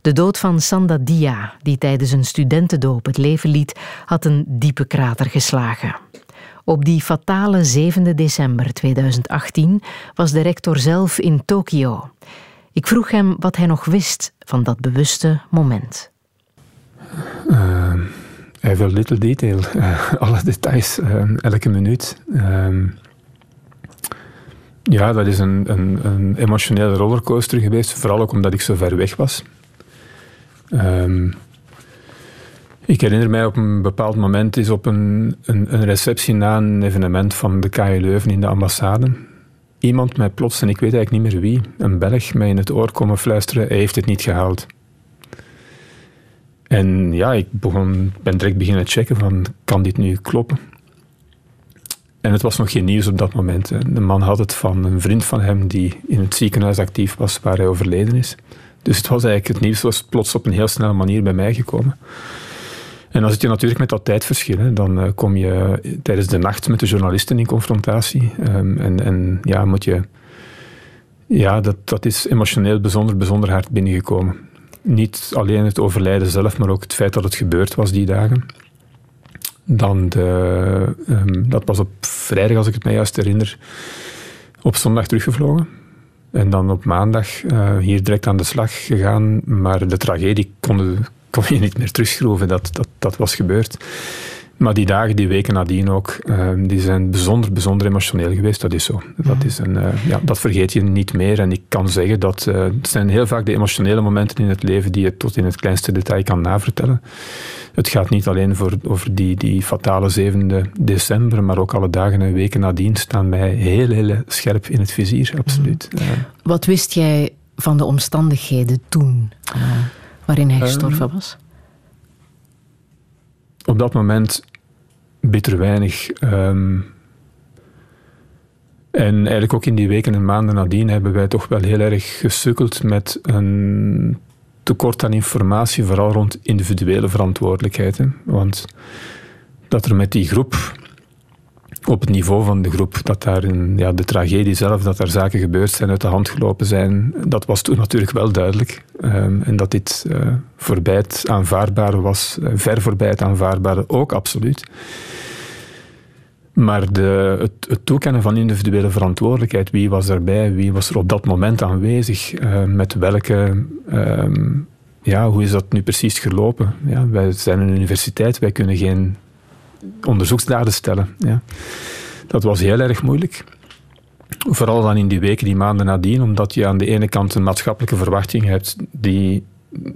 De dood van Sanda Dia, die tijdens een studentendoop het leven liet, had een diepe krater geslagen. Op die fatale 7 december 2018 was de rector zelf in Tokio. Ik vroeg hem wat hij nog wist van dat bewuste moment. Uh, every little detail, uh, [laughs] alle details, uh, elke minuut. Uh, ja, dat is een, een, emotionele rollercoaster geweest, vooral ook omdat ik zo ver weg was. Um, Ik herinner mij op een bepaald moment is op een, een, receptie na een evenement van de KU Leuven in de ambassade. Iemand mij plots, en ik weet eigenlijk niet meer wie, een Belg, mij in het oor komen fluisteren, hij heeft het niet gehaald. En ja, ik begon, ben direct beginnen checken van, kan dit nu kloppen? En het was nog geen nieuws op dat moment. De man had het van een vriend van hem die in het ziekenhuis actief was waar hij overleden is. Dus het was eigenlijk, het nieuws was plots op een heel snelle manier bij mij gekomen. En dan zit je natuurlijk met dat tijdverschil. Hè. Dan eh, kom je tijdens de nacht met de journalisten in confrontatie. Ehm, en, en ja, moet je... Ja, dat, dat is emotioneel bijzonder, bijzonder hard binnengekomen. Niet alleen het overlijden zelf, maar ook het feit dat het gebeurd was die dagen. Dan de, ehm, dat was op vrijdag, als ik het mij juist herinner, op zondag teruggevlogen. En dan op maandag eh, hier direct aan de slag gegaan. Maar de tragedie kon, kon je niet meer terugschroeven. Dat, dat, dat was gebeurd. Maar die dagen, die weken nadien ook, eh, die zijn bijzonder, bijzonder emotioneel geweest. Dat is zo. Dat, is een, eh, ja, dat vergeet je niet meer. En ik kan zeggen dat eh, het zijn heel vaak de emotionele momenten in het leven die je tot in het kleinste detail kan navertellen. Het gaat niet alleen voor, over die, die fatale 7 december, maar ook alle dagen en weken nadien staan mij heel, heel scherp in het vizier. Absoluut. Eh, Wat wist jij van de omstandigheden toen eh, waarin hij Ehm, gestorven was? op dat moment bitter weinig. ehm, en eigenlijk ook in die weken en maanden nadien hebben wij toch wel heel erg gesukkeld met een tekort aan informatie, vooral rond individuele verantwoordelijkheid. hè. Want dat er met die groep, op het niveau van de groep, dat daar een, ja, de tragedie zelf, dat er zaken gebeurd zijn, uit de hand gelopen zijn, dat was toen natuurlijk wel duidelijk. Ehm, en dat dit eh, voorbij het aanvaardbare was, eh, ver voorbij het aanvaardbare ook absoluut. Maar de, het, het toekennen van individuele verantwoordelijkheid, wie was erbij, wie was er op dat moment aanwezig, eh, met welke, ehm, ja, hoe is dat nu precies gelopen? Ja, wij zijn een universiteit, wij kunnen geen onderzoeksdaden stellen. Ja. Dat was heel erg moeilijk. Vooral dan in die weken, die maanden nadien, omdat je aan de ene kant een maatschappelijke verwachting hebt die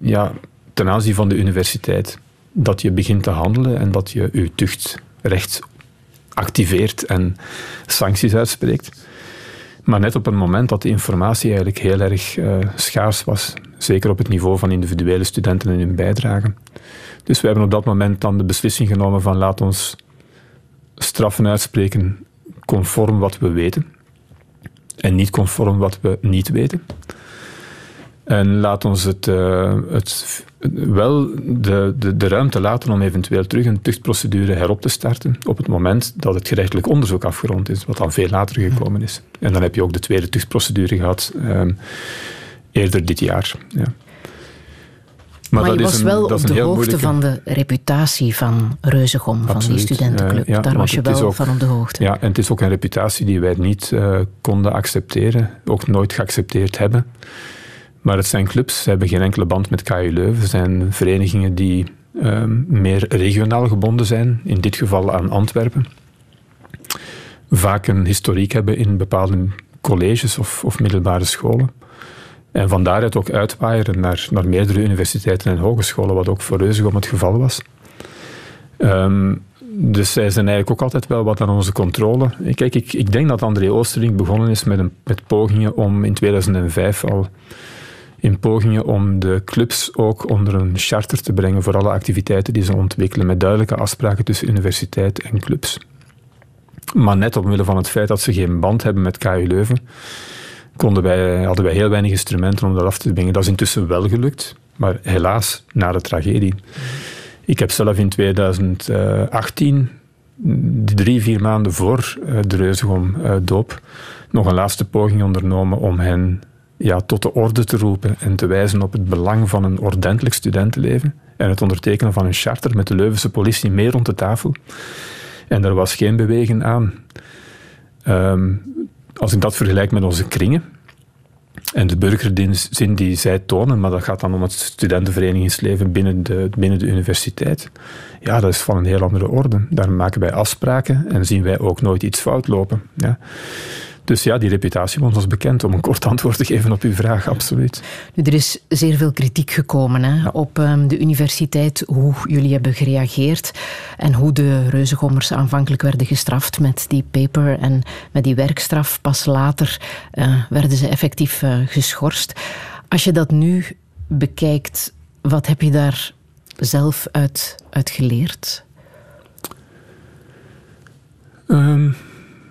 ja, ten aanzien van de universiteit, dat je begint te handelen en dat je je tuchtrecht activeert en sancties uitspreekt. Maar net op een moment dat de informatie eigenlijk heel erg eh, schaars was, zeker op het niveau van individuele studenten en hun bijdrage. Dus we hebben op dat moment dan de beslissing genomen van laat ons straffen uitspreken conform wat we weten en niet conform wat we niet weten. En laat ons het, eh, het wel de, de, de ruimte laten om eventueel terug een tuchtprocedure herop te starten op het moment dat het gerechtelijk onderzoek afgerond is, wat dan veel later gekomen is. En dan heb je ook de tweede tuchtprocedure gehad ehm, eerder dit jaar. Ja. Maar, je dat is was een- wel op de hoogte moeilijke- van de reputatie van Reuzegom, van die studentenclub. Ja, Daar was je wel ook- van op de hoogte. Ja, en het is ook een reputatie die wij niet eh, konden accepteren, ook nooit geaccepteerd hebben. Maar het zijn clubs, ze hebben geen enkele band met KU Leuven. Het zijn verenigingen die ehm, meer regionaal gebonden zijn, in dit geval aan Antwerpen. Vaak een historiek hebben in bepaalde colleges of, of middelbare scholen. En van daaruit ook uitwaaieren naar, naar meerdere universiteiten en hogescholen, wat ook voor Reuzegom het geval was. Ehm, dus zij zijn eigenlijk ook altijd wel wat aan onze controle. Kijk, ik, ik denk dat André Oosterling begonnen is met, een, met pogingen om in 2005 al in pogingen om de clubs ook onder een charter te brengen voor alle activiteiten die ze ontwikkelen, met duidelijke afspraken tussen universiteit en clubs. Maar net omwille van het feit dat ze geen band hebben met KU Leuven, konden wij, hadden wij heel weinig instrumenten om dat af te dwingen. Dat is intussen wel gelukt, maar helaas na de tragedie. Ik heb zelf in 2018, drie, vier maanden voor eh, de Reuzegom eh, doop, nog een laatste poging ondernomen om hen ja, tot de orde te roepen en te wijzen op het belang van een ordentelijk studentenleven en het ondertekenen van een charter met de Leuvense politie mee rond de tafel. En er was geen beweging aan. Ehm, als ik dat vergelijk met onze kringen en de burgerzin die zij tonen, maar dat gaat dan om het studentenverenigingsleven binnen de, binnen de universiteit, ja, dat is van een heel andere orde. Daar maken wij afspraken en zien wij ook nooit iets fout lopen. Ja. Dus ja, die reputatie was ons bekend, om een kort antwoord te geven op uw vraag, absoluut. Nu, er is zeer veel kritiek gekomen hè, op ehm, de universiteit, hoe jullie hebben gereageerd en hoe de reuzengommers aanvankelijk werden gestraft met die paper en met die werkstraf. Pas later eh, werden ze effectief eh, geschorst. Als je dat nu bekijkt, wat heb je daar zelf uit, uit geleerd? Ehm,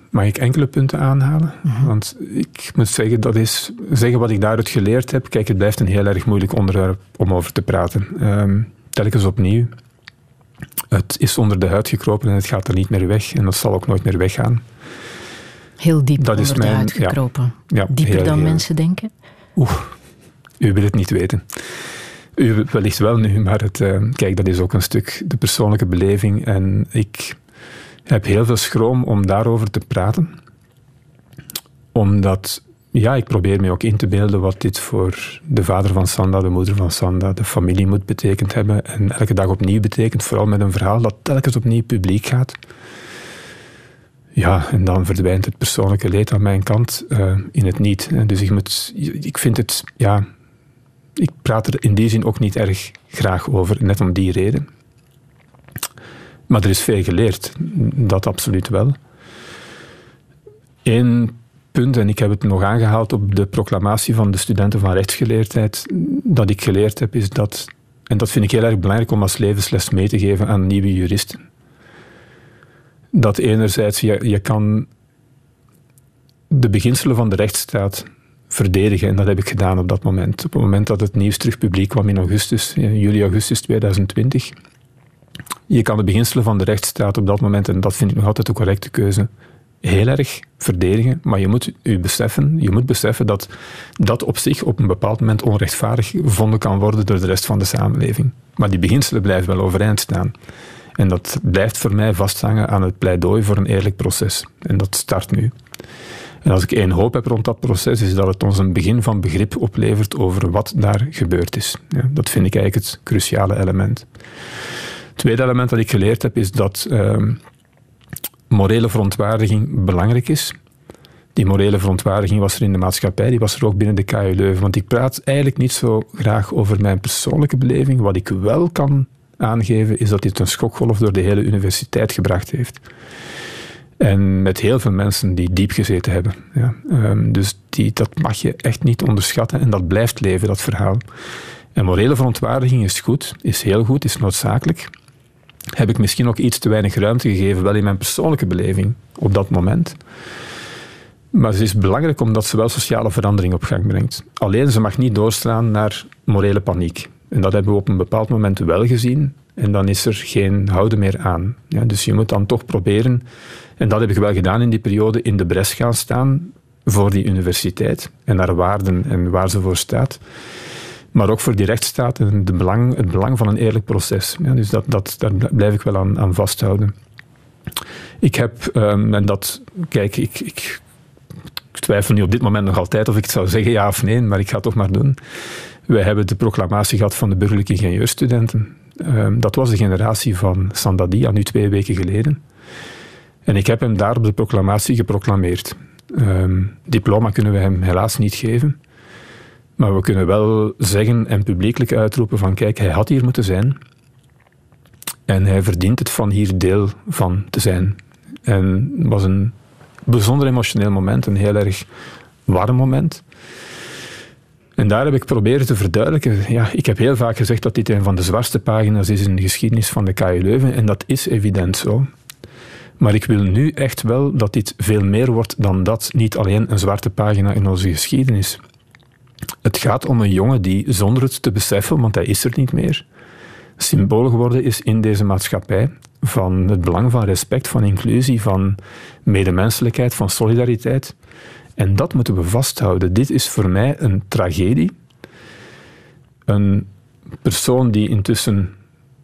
mag ik enkele punten aanhalen? Want ik moet zeggen, dat is, zeggen wat ik daaruit geleerd heb. Kijk, het blijft een heel erg moeilijk onderwerp om over te praten. Ehm, telkens opnieuw. Het is onder de huid gekropen en het gaat er niet meer weg. En dat zal ook nooit meer weggaan. Heel diep Dat is onder de mijn- huid ja. gekropen. Ja, Dieper heel, dan heel- mensen denken? Oeh, u wil het niet weten. U wellicht wel nu, maar het, eh, kijk, dat is ook een stuk de persoonlijke beleving. En ik heb heel veel schroom om daarover te praten. Omdat, ja, ik probeer me ook in te beelden wat dit voor de vader van Sanda, de moeder van Sanda, de familie moet betekend hebben. En elke dag opnieuw betekent, vooral met een verhaal dat telkens opnieuw publiek gaat. Ja, en dan verdwijnt het persoonlijke leed aan mijn kant eh, in het niet. En Dus ik, moet, ik vind het, ja, ik praat er in die zin ook niet erg graag over, net om die reden. Maar er is veel geleerd, dat absoluut wel. Eén punt, en ik heb het nog aangehaald op de proclamatie van de studenten van rechtsgeleerdheid, dat ik geleerd heb, is dat, en dat vind ik heel erg belangrijk om als levensles mee te geven aan nieuwe juristen. Dat enerzijds, je, je kan de beginselen van de rechtsstaat verdedigen. En dat heb ik gedaan op dat moment. Op het moment dat het nieuws terug publiek kwam in augustus, ja, juli, augustus 2020. Je kan de beginselen van de rechtsstaat op dat moment, en dat vind ik nog altijd de correcte keuze, heel erg verdedigen. Maar je moet, u beseffen, je moet beseffen dat dat op zich op een bepaald moment onrechtvaardig gevonden kan worden door de rest van de samenleving. Maar die beginselen blijven wel overeind staan. En dat blijft voor mij vasthangen aan het pleidooi voor een eerlijk proces. En dat start nu. En als ik één hoop heb rond dat proces, is dat het ons een begin van begrip oplevert over wat daar gebeurd is. Ja, dat vind ik eigenlijk het cruciale element. Tweede element dat ik geleerd heb, is dat ehm, morele verontwaardiging belangrijk is. Die morele verontwaardiging was er in de maatschappij, die was er ook binnen de KU Leuven. Want ik praat eigenlijk niet zo graag over mijn persoonlijke beleving. Wat ik wel kan aangeven, is dat dit een schokgolf door de hele universiteit gebracht heeft. En met heel veel mensen die diep gezeten hebben. Ja. Ehm, dus die, dat mag je echt niet onderschatten. En dat blijft leven, dat verhaal. En morele verontwaardiging is goed, is heel goed, is noodzakelijk. Heb ik misschien ook iets te weinig ruimte gegeven, wel in mijn persoonlijke beleving op dat moment. Maar het is belangrijk omdat ze wel sociale verandering op gang brengt. Alleen ze mag niet doorslaan naar morele paniek. En dat hebben we op een bepaald moment wel gezien. En dan is er geen houden meer aan. Ja, dus je moet dan toch proberen, en dat heb ik wel gedaan in die periode, in de bres gaan staan voor die universiteit en haar waarden en waar ze voor staat. Maar ook voor die rechtsstaat en de belang, het belang van een eerlijk proces. Ja, dus dat, dat, daar blijf ik wel aan, aan vasthouden. Ik heb, ehm, en dat, kijk, ik, ik, twijfel nu op dit moment nog altijd of ik het zou zeggen ja of nee, maar ik ga het toch maar doen. Wij hebben de proclamatie gehad van de burgerlijke ingenieurstudenten. Ehm, dat was de generatie van Sandadia, nu twee weken geleden. En ik heb hem daar op de proclamatie geproclameerd. Ehm, diploma kunnen we hem helaas niet geven. Maar we kunnen wel zeggen en publiekelijk uitroepen van kijk, hij had hier moeten zijn. En hij verdient het van hier deel van te zijn. En het was een bijzonder emotioneel moment, een heel erg warm moment. En daar heb ik proberen te verduidelijken. Ja, ik heb heel vaak gezegd dat dit een van de zwartste pagina's is in de geschiedenis van de KU Leuven. En dat is evident zo. Maar ik wil nu echt wel dat dit veel meer wordt dan dat. Niet alleen een zwarte pagina in onze geschiedenis. Het gaat om een jongen die, zonder het te beseffen, want hij is er niet meer, symbool geworden is in deze maatschappij van het belang van respect, van inclusie, van medemenselijkheid, van solidariteit. En dat moeten we vasthouden. Dit is voor mij een tragedie. Een persoon die intussen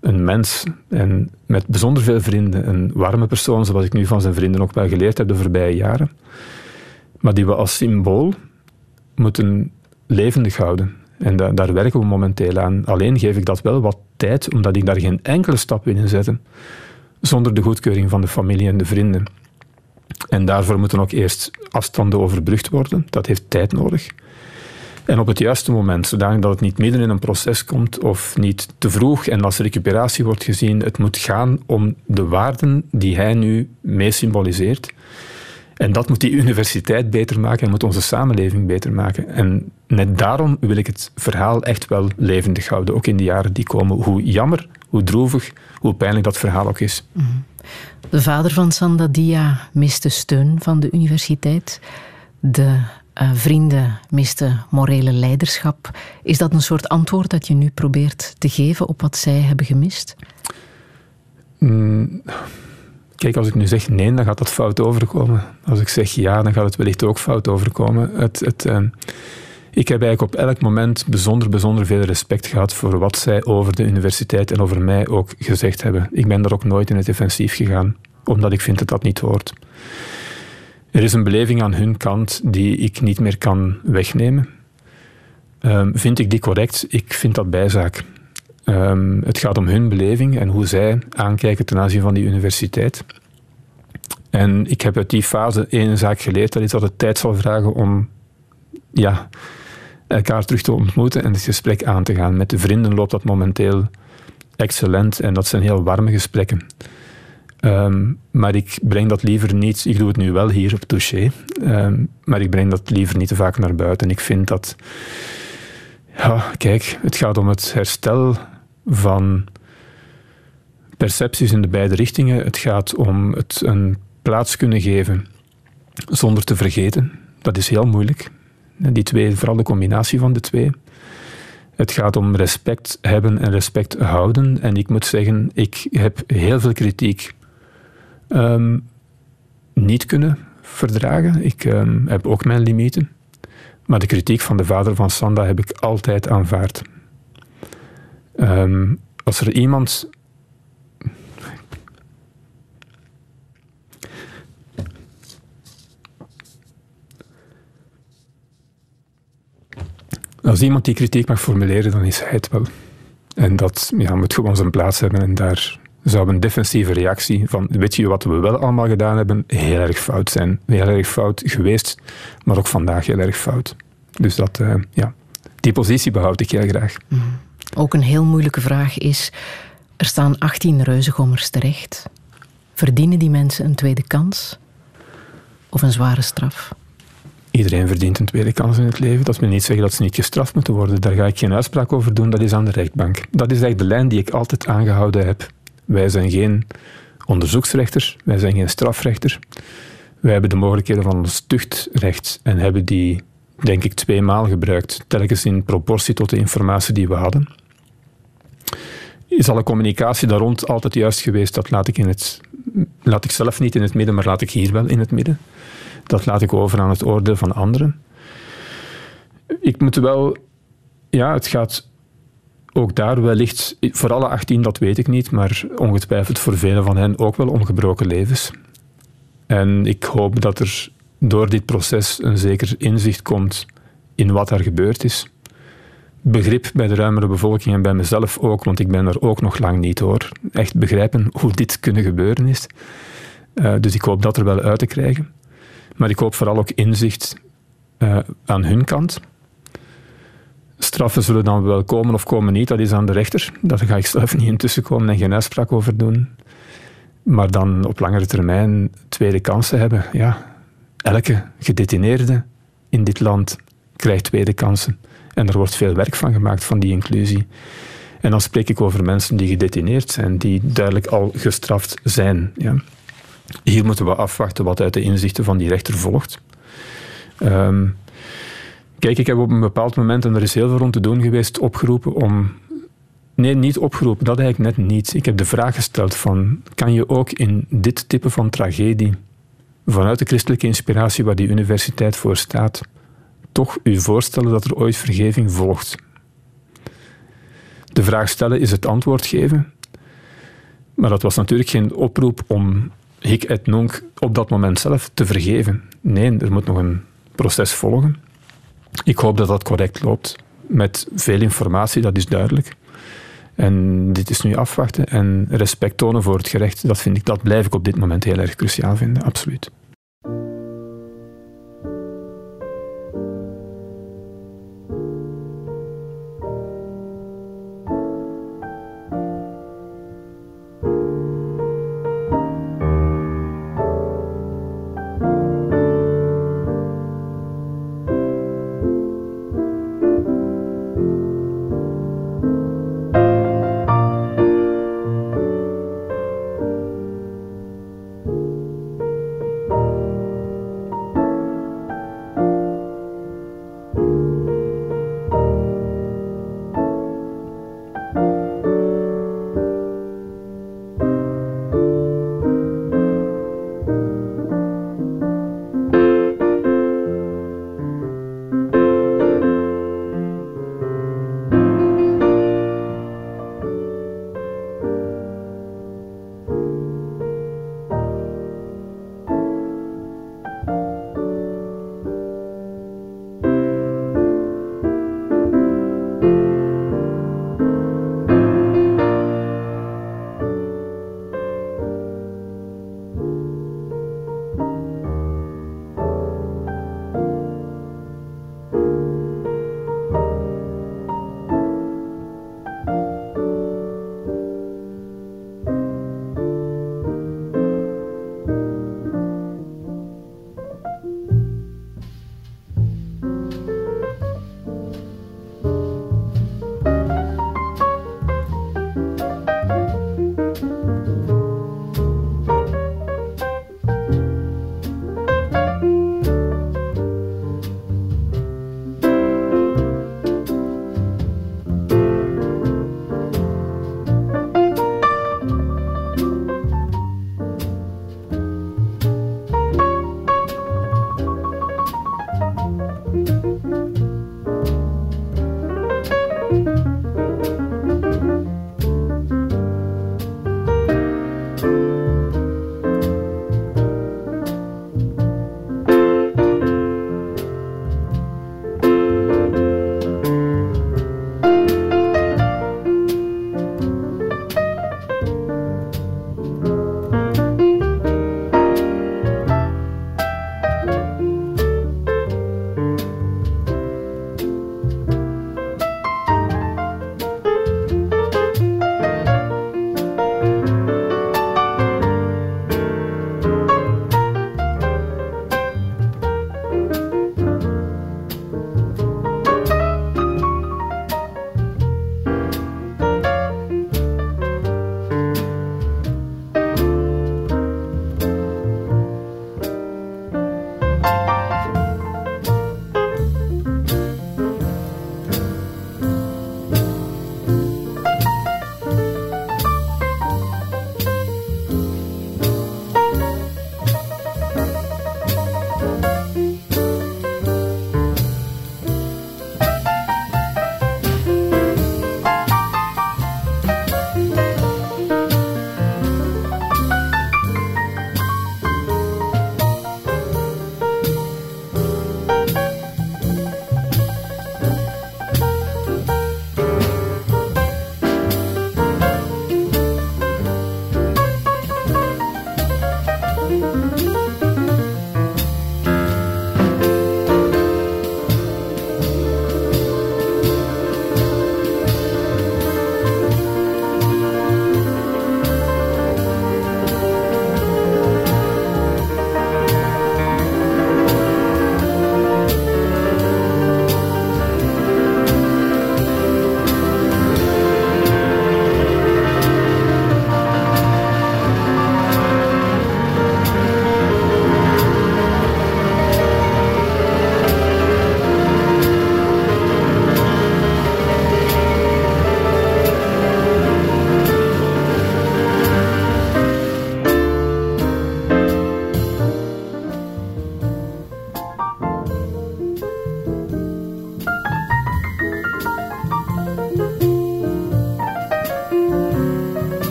een mens en met bijzonder veel vrienden, een warme persoon, zoals ik nu van zijn vrienden ook wel geleerd heb de voorbije jaren, maar die we als symbool moeten levendig houden. En da- daar werken we momenteel aan. Alleen geef ik dat wel wat tijd, omdat ik daar geen enkele stap in zet, zonder de goedkeuring van de familie en de vrienden. En daarvoor moeten ook eerst afstanden overbrugd worden. Dat heeft tijd nodig. En op het juiste moment, zodanig dat het niet midden in een proces komt of niet te vroeg en als recuperatie wordt gezien. Het moet gaan om de waarden die hij nu mee symboliseert. En dat moet die universiteit beter maken en moet onze samenleving beter maken. En net daarom wil ik het verhaal echt wel levendig houden, ook in de jaren die komen. Hoe jammer, hoe droevig, hoe pijnlijk dat verhaal ook is. De vader van Sandadia miste steun van de universiteit. De eh, vrienden misten morele leiderschap. Is dat een soort antwoord dat je nu probeert te geven op wat zij hebben gemist? Mm, Kijk, als ik nu zeg nee, dan gaat dat fout overkomen. Als ik zeg ja, dan gaat het wellicht ook fout overkomen. Het, het, eh, ik heb eigenlijk op elk moment bijzonder, bijzonder veel respect gehad voor wat zij over de universiteit en over mij ook gezegd hebben. Ik ben daar ook nooit in het defensief gegaan, omdat ik vind dat dat niet hoort. Er is een beleving aan hun kant die ik niet meer kan wegnemen. Ehm, vind ik die correct? Ik vind dat bijzaak. Ehm, het gaat om hun beleving en hoe zij aankijken ten aanzien van die universiteit. En ik heb uit die fase één zaak geleerd, dat is dat het tijd zal vragen om ja, elkaar terug te ontmoeten en het gesprek aan te gaan. Met de vrienden loopt dat momenteel excellent en dat zijn heel warme gesprekken. Ehm, maar ik breng dat liever niet, ik doe het nu wel hier op Touché, ehm, maar ik breng dat liever niet te vaak naar buiten. Ik vind dat, ja, kijk, het gaat om het herstel van percepties in de beide richtingen. Het gaat om het een plaats kunnen geven zonder te vergeten. Dat is heel moeilijk. Die twee, vooral de combinatie van de twee. Het gaat om respect hebben en respect houden. En ik moet zeggen, ik heb heel veel kritiek ehm, niet kunnen verdragen. Ik ehm, heb ook mijn limieten. Maar de kritiek van de vader van Sanda heb ik altijd aanvaard. Ehm, als er iemand. Als iemand die kritiek mag formuleren, dan is hij het wel. En dat ja, moet gewoon zijn plaats hebben. En daar zou een defensieve reactie van, weet je wat we wel allemaal gedaan hebben, heel erg fout zijn. Heel erg fout geweest, maar ook vandaag heel erg fout. Dus dat, eh, ja, die positie behoud ik heel graag. Ook een heel moeilijke vraag is: er staan 18 reuzengommers terecht. Verdienen die mensen een tweede kans? Of een zware straf? Iedereen verdient een tweede kans in het leven. Dat wil niet zeggen dat ze niet gestraft moeten worden. Daar ga ik geen uitspraak over doen, dat is aan de rechtbank. Dat is eigenlijk de lijn die ik altijd aangehouden heb. Wij zijn geen onderzoeksrechter, wij zijn geen strafrechter. Wij hebben de mogelijkheden van ons tuchtrecht en hebben die, denk ik, twee maal gebruikt, telkens in proportie tot de informatie die we hadden. Is alle communicatie daar rond altijd juist geweest? Dat laat ik, in het, laat ik zelf niet in het midden, maar laat ik hier wel in het midden. Dat laat ik over aan het oordeel van anderen. Ik moet wel... Ja, het gaat ook daar wellicht... Voor alle 18, dat weet ik niet, maar ongetwijfeld voor velen van hen ook wel om gebroken levens. En ik hoop dat er door dit proces een zeker inzicht komt in wat er gebeurd is. Begrip bij de ruimere bevolking en bij mezelf ook, want ik ben er ook nog lang niet hoor. Echt begrijpen hoe dit kunnen gebeuren is. Uh, dus ik hoop dat er wel uit te krijgen. Maar ik hoop vooral ook inzicht uh, aan hun kant. Straffen zullen dan wel komen of komen niet, dat is aan de rechter. Daar ga ik zelf niet intussen komen en geen uitspraak over doen. Maar dan op langere termijn tweede kansen hebben. Ja, elke gedetineerde in dit land krijgt tweede kansen. En er wordt veel werk van gemaakt, van die inclusie. En dan spreek ik over mensen die gedetineerd zijn, die duidelijk al gestraft zijn. Ja. Hier moeten we afwachten wat uit de inzichten van die rechter volgt. Um, kijk, ik heb op een bepaald moment, en er is heel veel rond te doen geweest, opgeroepen om. Nee, niet opgeroepen, dat eigenlijk net niet. Ik heb de vraag gesteld van, kan je ook in dit type van tragedie, vanuit de christelijke inspiratie waar die universiteit voor staat, toch u voorstellen dat er ooit vergeving volgt? De vraag stellen is het antwoord geven. Maar dat was natuurlijk geen oproep om hic et nunc op dat moment zelf te vergeven. Nee, er moet nog een proces volgen. Ik hoop dat dat correct loopt. Met veel informatie, dat is duidelijk. En dit is nu afwachten en respect tonen voor het gerecht. Dat, vind ik, dat blijf ik op dit moment heel erg cruciaal vinden, absoluut.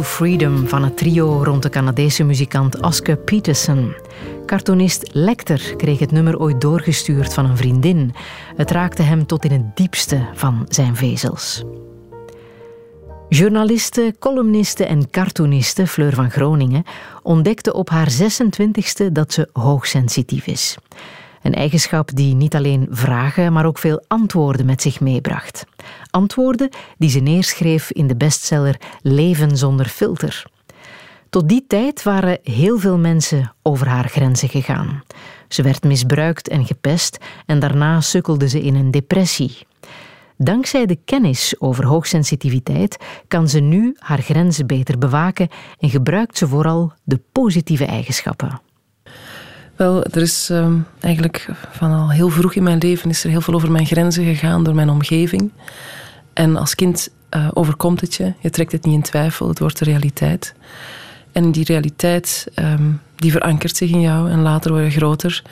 Freedom van het trio rond de Canadese muzikant Oscar Peterson. Cartoonist Lecter kreeg het nummer ooit doorgestuurd van een vriendin. Het raakte hem tot in het diepste van zijn vezels. Journaliste, columniste en cartooniste Fleur van Groningen ontdekte op haar 26e dat ze hoogsensitief is. Een eigenschap die niet alleen vragen, maar ook veel antwoorden met zich meebracht. Antwoorden die ze neerschreef in de bestseller Leven zonder filter. Tot die tijd waren heel veel mensen over haar grenzen gegaan. Ze werd misbruikt en gepest en daarna sukkelde ze in een depressie. Dankzij de kennis over hoogsensitiviteit kan ze nu haar grenzen beter bewaken en gebruikt ze vooral de positieve eigenschappen. Er is ehm, eigenlijk van al heel vroeg in mijn leven is er heel veel over mijn grenzen gegaan door mijn omgeving. En als kind eh, overkomt het je, je trekt het niet in twijfel, het wordt de realiteit. En die realiteit ehm, die verankert zich in jou en later word je groter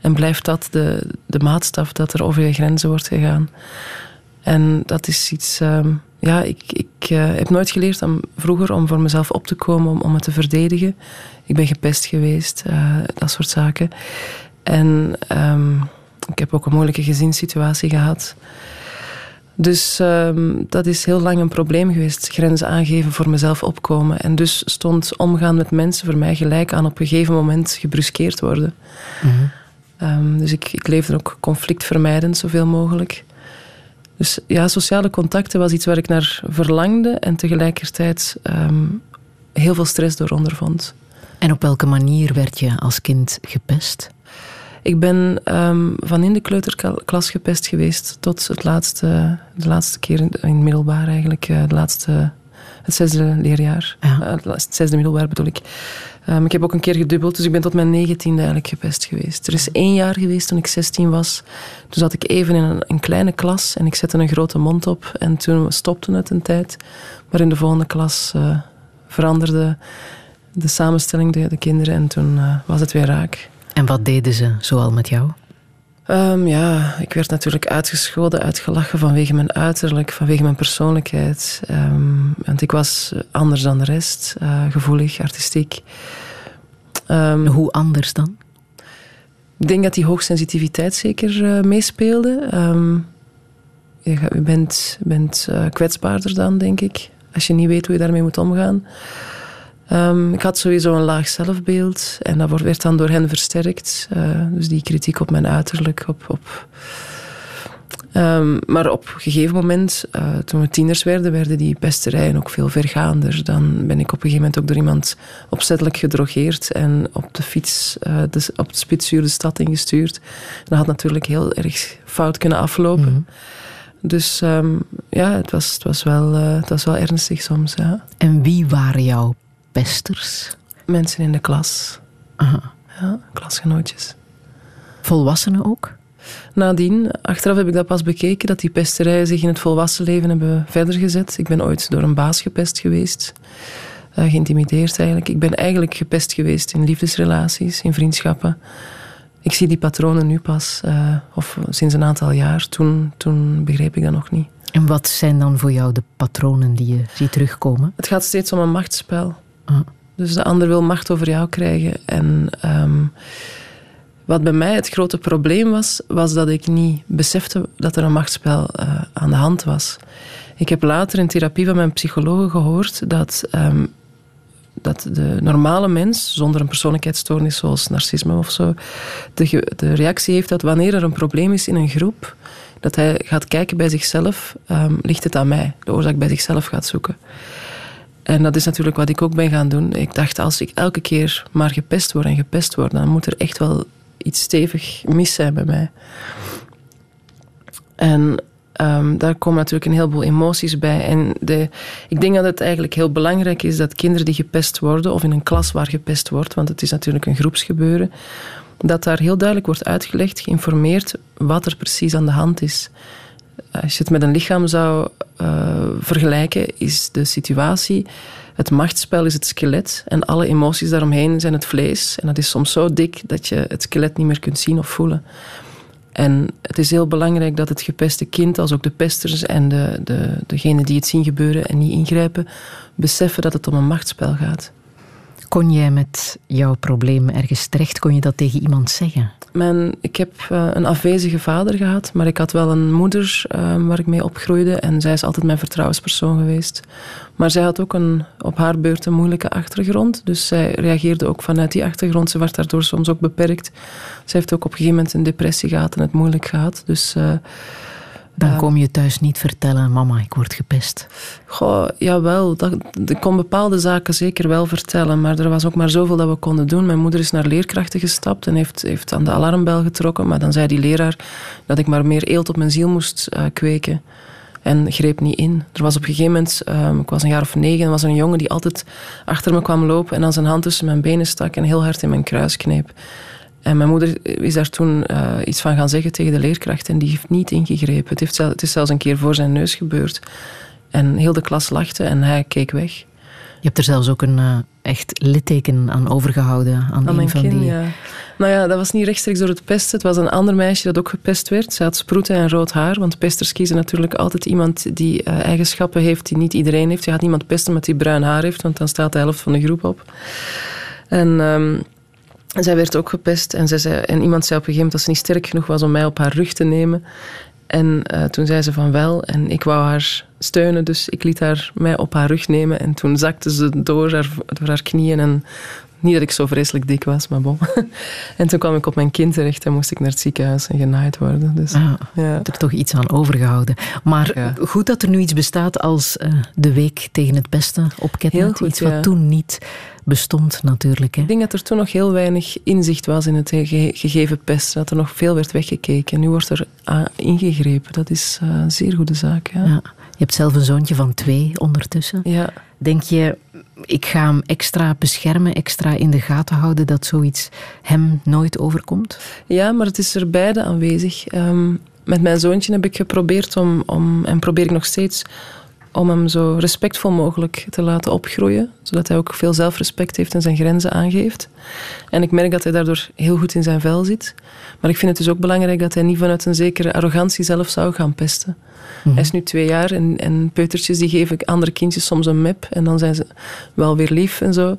en blijft dat de, de maatstaf dat er over je grenzen wordt gegaan. En dat is iets. ehm, ja, ik, ik eh, heb nooit geleerd om, vroeger om voor mezelf op te komen, om, om het te verdedigen. Ik ben gepest geweest, eh, dat soort zaken. En ehm, ik heb ook een moeilijke gezinssituatie gehad. Dus ehm, dat is heel lang een probleem geweest. Grenzen aangeven, voor mezelf opkomen. En dus stond omgaan met mensen voor mij gelijk aan op een gegeven moment gebruskeerd worden. Ehm, dus ik, ik leefde ook conflictvermijdend zoveel mogelijk. Dus ja, sociale contacten was iets waar ik naar verlangde en tegelijkertijd ehm, heel veel stress door ondervond. En op welke manier werd je als kind gepest? Ik ben ehm, van in de kleuterklas gepest geweest tot het laatste, de laatste keer in, in het middelbaar eigenlijk. eh, De laatste, het zesde leerjaar. Eh, Het zesde middelbaar bedoel ik. Ehm, ik heb ook een keer gedubbeld, dus ik ben tot mijn negentiende eigenlijk gepest geweest. Er is één jaar geweest toen ik 16 was. Toen zat ik even in een, een kleine klas en ik zette een grote mond op. En toen stopte het een tijd. Maar in de volgende klas eh, veranderde de samenstelling, de, de kinderen. En toen eh, was het weer raak. En wat deden ze zoal met jou? Ehm, ja, ik werd natuurlijk uitgescholden, uitgelachen vanwege mijn uiterlijk, vanwege mijn persoonlijkheid. Ehm, want ik was anders dan de rest, eh, gevoelig, artistiek. Ehm, Hoe anders dan? Ik denk dat die hoogsensitiviteit zeker eh, meespeelde. Je, je bent, bent eh, kwetsbaarder dan, denk ik, als je niet weet hoe je daarmee moet omgaan. Ehm, ik had sowieso een laag zelfbeeld en dat wordt- werd dan door hen versterkt. Eh, dus die kritiek op mijn uiterlijk. Op, op, Ehm, maar op een gegeven moment, eh, toen we tieners werden, werden die pesterijen ook veel vergaander. Dan ben ik op een gegeven moment ook door iemand opzettelijk gedrogeerd en op de fiets eh, de, op de spitsuur de stad ingestuurd. Dat had natuurlijk heel erg fout kunnen aflopen. Dus ehm, ja, het was, het, was wel, het was wel ernstig soms. Ja. En wie waren jouw pesters? Mensen in de klas. Aha. Ja, klasgenootjes. Volwassenen ook? Nadien, achteraf heb ik dat pas bekeken, dat die pesterijen zich in het volwassen leven hebben verder gezet. Ik ben ooit door een baas gepest geweest. eh, geïntimideerd eigenlijk. Ik ben eigenlijk gepest geweest in liefdesrelaties, in vriendschappen. Ik zie die patronen nu pas, eh, of sinds een aantal jaar. Toen, toen begreep ik dat nog niet. En wat zijn dan voor jou de patronen die je ziet terugkomen? Het gaat steeds om een machtsspel. Dus de ander wil macht over jou krijgen. En ehm, wat bij mij het grote probleem was, was dat ik niet besefte dat er een machtsspel eh, aan de hand was. Ik heb later in therapie van mijn psycholoog gehoord dat, ehm, dat de normale mens, zonder een persoonlijkheidsstoornis zoals narcisme of zo, de, de reactie heeft dat wanneer er een probleem is in een groep, dat hij gaat kijken bij zichzelf, ehm, ligt het aan mij? De oorzaak bij zichzelf gaat zoeken. En dat is natuurlijk wat ik ook ben gaan doen. Ik dacht, als ik elke keer maar gepest word en gepest word, dan moet er echt wel iets stevig mis zijn bij mij. En ehm, daar komen natuurlijk een heleboel emoties bij. En de, ik denk dat het eigenlijk heel belangrijk is dat kinderen die gepest worden, of in een klas waar gepest wordt, want het is natuurlijk een groepsgebeuren, dat daar heel duidelijk wordt uitgelegd, geïnformeerd wat er precies aan de hand is. Als je het met een lichaam zou eh, vergelijken, is de situatie. Het machtsspel is het skelet en alle emoties daaromheen zijn het vlees. En dat is soms zo dik dat je het skelet niet meer kunt zien of voelen. En het is heel belangrijk dat het gepeste kind, als ook de pesters en de, de, degenen die het zien gebeuren en niet ingrijpen, beseffen dat het om een machtsspel gaat. Kon jij met jouw probleem ergens terecht? Kon je dat tegen iemand zeggen? Mijn, ik heb eh, een afwezige vader gehad, maar ik had wel een moeder eh, waar ik mee opgroeide. En zij is altijd mijn vertrouwenspersoon geweest. Maar zij had ook een, op haar beurt een moeilijke achtergrond. Dus zij reageerde ook vanuit die achtergrond. Ze werd daardoor soms ook beperkt. Ze heeft ook op een gegeven moment een depressie gehad en het moeilijk gehad. Dus... eh, Dan eh, kom je thuis niet vertellen, mama, ik word gepest. Goh, jawel. Dat, ik kon bepaalde zaken zeker wel vertellen, maar er was ook maar zoveel dat we konden doen. Mijn moeder is naar leerkrachten gestapt en heeft, heeft aan de alarmbel getrokken, maar dan zei die leraar dat ik maar meer eelt op mijn ziel moest eh, kweken. En greep niet in. Er was op een gegeven moment, ehm, ik was een jaar of negen, en was er een jongen die altijd achter me kwam lopen en dan zijn hand tussen mijn benen stak en heel hard in mijn kruis kneep. En mijn moeder is daar toen eh, iets van gaan zeggen tegen de leerkracht en die heeft niet ingegrepen. Het, heeft zel- het is zelfs een keer voor zijn neus gebeurd. En heel de klas lachte en hij keek weg. Je hebt er zelfs ook een eh, echt litteken aan overgehouden. Aan, Aan een mijn van kin, die... ja. Nou ja, dat was niet rechtstreeks door het pesten. Het was een ander meisje dat ook gepest werd. Ze had sproeten en rood haar, want pesters kiezen natuurlijk altijd iemand die eh, eigenschappen heeft die niet iedereen heeft. Je gaat niemand pesten met die bruin haar heeft, want dan staat de helft van de groep op. En ehm, zij werd ook gepest en, zei, en iemand zei op een gegeven moment dat ze niet sterk genoeg was om mij op haar rug te nemen. En eh, toen zei ze van wel en ik wou haar steunen, dus ik liet haar mij op haar rug nemen. En toen zakte ze door haar, door haar knieën en niet dat ik zo vreselijk dik was, maar bon. [laughs] En toen kwam ik op mijn kind terecht en moest ik naar het ziekenhuis en genaaid worden. Dus, Ah, ja. er toch iets aan overgehouden. Maar Ja. goed dat er nu iets bestaat als eh, de week tegen het pesten op Ketnet. Goed, iets wat ja. toen niet bestond natuurlijk. Hè. Ik denk dat er toen nog heel weinig inzicht was in het ge- gegeven pest. Dat er nog veel werd weggekeken. Nu wordt er ah, ingegrepen. Dat is eh, een zeer goede zaak. Ja. Ja. Je hebt zelf een zoontje van twee ondertussen. Ja. Denk je, ik ga hem extra beschermen, extra in de gaten houden dat zoiets hem nooit overkomt? Ja, maar het is er beide aanwezig. Ehm, met mijn zoontje heb ik geprobeerd om, om, en probeer ik nog steeds, om hem zo respectvol mogelijk te laten opgroeien. Zodat hij ook veel zelfrespect heeft en zijn grenzen aangeeft. En ik merk dat hij daardoor heel goed in zijn vel zit. Maar ik vind het dus ook belangrijk dat hij niet vanuit een zekere arrogantie zelf zou gaan pesten. Hij is nu twee jaar en, en peutertjes die geven andere kindjes soms een mep. En dan zijn ze wel weer lief en zo.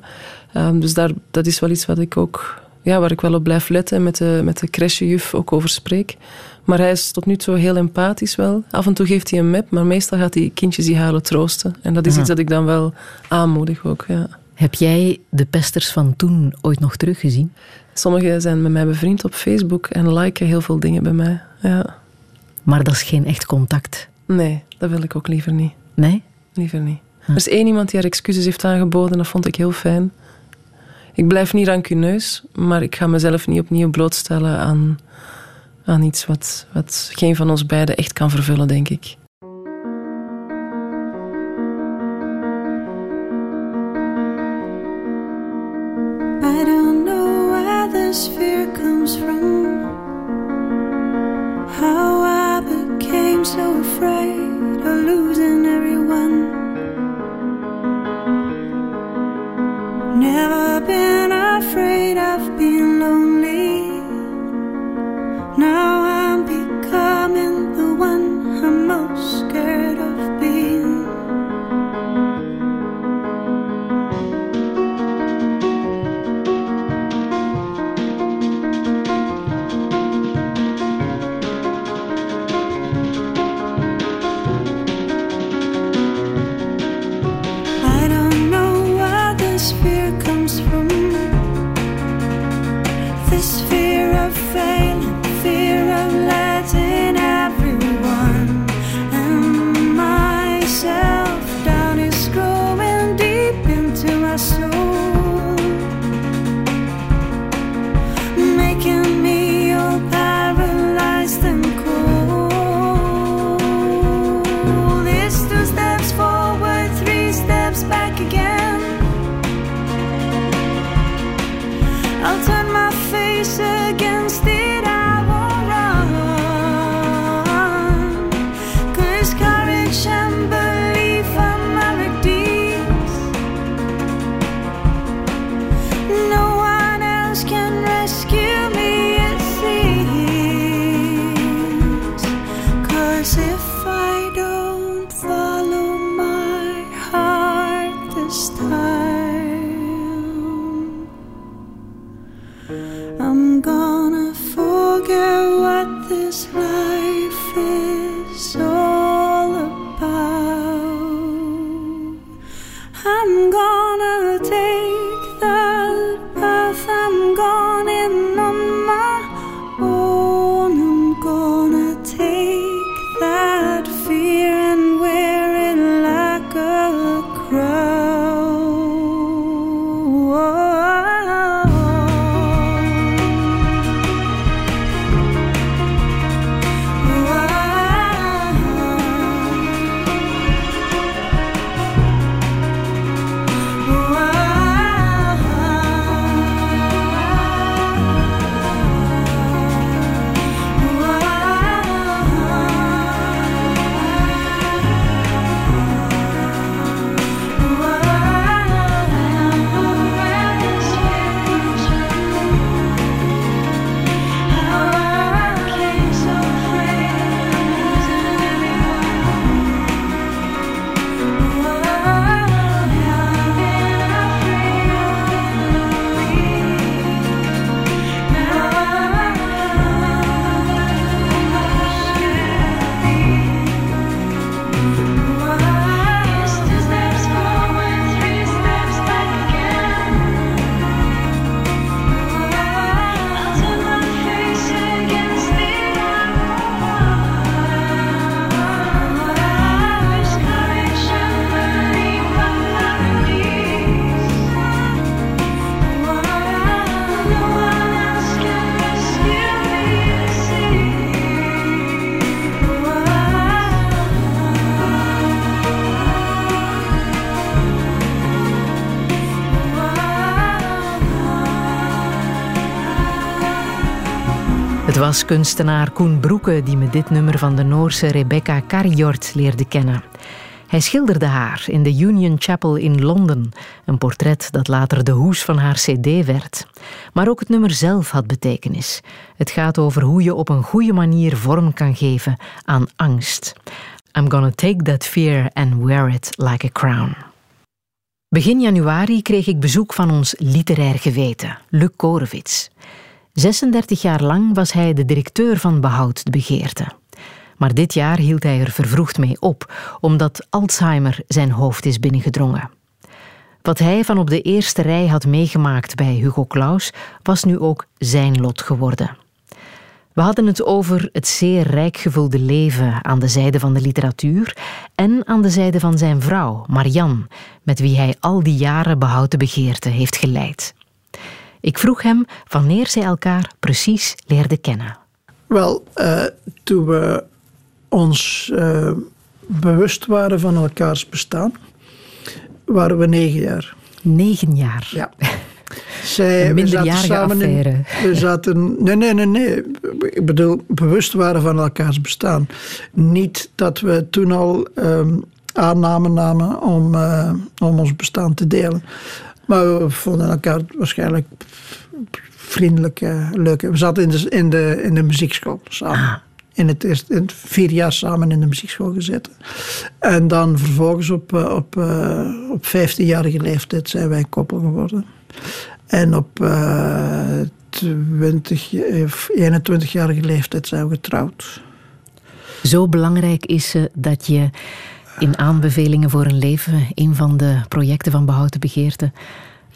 Ehm, dus daar, dat is wel iets wat ik ook, ja, waar ik wel op blijf letten en met de, met de crèchejuf ook over spreek. Maar hij is tot nu toe heel empathisch wel. Af en toe geeft hij een mep, maar meestal gaat hij kindjes die huilen troosten. En dat is iets dat ik dan wel aanmoedig ook, ja. Heb jij de pesters van toen ooit nog teruggezien? Sommigen zijn met mij bevriend op Facebook en liken heel veel dingen bij mij. Ja. Maar dat is geen echt contact. Nee, dat wil ik ook liever niet. Nee? Liever niet. Er is één iemand die haar excuses heeft aangeboden, dat vond ik heel fijn. Ik blijf niet rancuneus, maar ik ga mezelf niet opnieuw blootstellen aan, aan iets wat, wat geen van ons beiden echt kan vervullen, denk ik. I don't know where this fear comes from. Was kunstenaar Koen Broeke die me dit nummer van de Noorse Rebecca Karjort leerde kennen. Hij schilderde haar in de Union Chapel in Londen, een portret dat later de hoes van haar cd werd. Maar ook het nummer zelf had betekenis. Het gaat over hoe je op een goede manier vorm kan geven aan angst. I'm gonna take that fear and wear it like a crown. Begin januari kreeg ik bezoek van ons literair geweten, Luc Korevits. 36 jaar lang was hij de directeur van Behoud de Begeerte. Maar dit jaar hield hij er vervroegd mee op, omdat Alzheimer zijn hoofd is binnengedrongen. Wat hij van op de eerste rij had meegemaakt bij Hugo Claus, was nu ook zijn lot geworden. We hadden het over het zeer rijk gevulde leven aan de zijde van de literatuur en aan de zijde van zijn vrouw, Marianne, met wie hij al die jaren Behoud de Begeerte heeft geleid. Ik vroeg hem wanneer zij elkaar precies leerden kennen. Wel, eh, toen we ons eh, bewust waren van elkaars bestaan, waren we negen jaar. Negen jaar? Ja. [laughs] Zij, Een we zaten samen in- affaire. we zaten, nee, nee, nee, nee. Ik bedoel, bewust waren van elkaars bestaan. Niet dat we toen al ehm, aannamen namen om, eh, om ons bestaan te delen. Maar we vonden elkaar waarschijnlijk vriendelijk, eh, leuk. We zaten in de, in de, in de muziekschool samen. In het, eerste, in het vier jaar samen in de muziekschool gezeten. En dan vervolgens op, eh, op, eh, op 15-jarige leeftijd zijn wij koppel geworden. En op 20, of 21-jarige leeftijd zijn we getrouwd. Zo belangrijk is ze dat je in aanbevelingen voor een leven, een van de projecten van Behoud de Begeerte,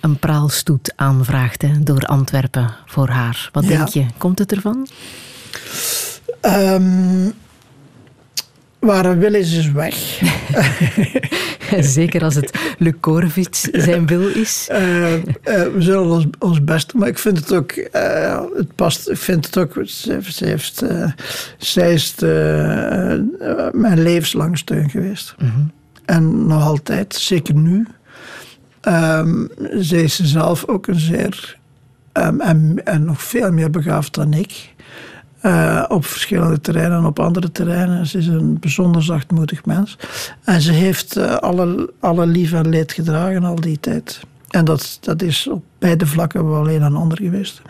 een praalstoet aanvraagt hè, door Antwerpen voor haar. Wat Ja. denk je? Komt het ervan? Ehm, waar een wil is, is weg. [laughs] [laughs] Zeker als het Korevits zijn wil is. Eh, eh, we zullen ons, ons best doen, maar ik vind het ook, eh, het past, ik vind het ook, ze, ze heeft, zij is de, mijn levenslang steun geweest. En nog altijd, zeker nu. Ehm zij is zelf ook een zeer, ehm, en, en nog veel meer begaafd dan ik. Eh, op verschillende terreinen en op andere terreinen. Ze is een bijzonder zachtmoedig mens. En ze heeft eh, alle, alle lief en leed gedragen al die tijd. En dat, dat is op beide vlakken wel een en ander geweest.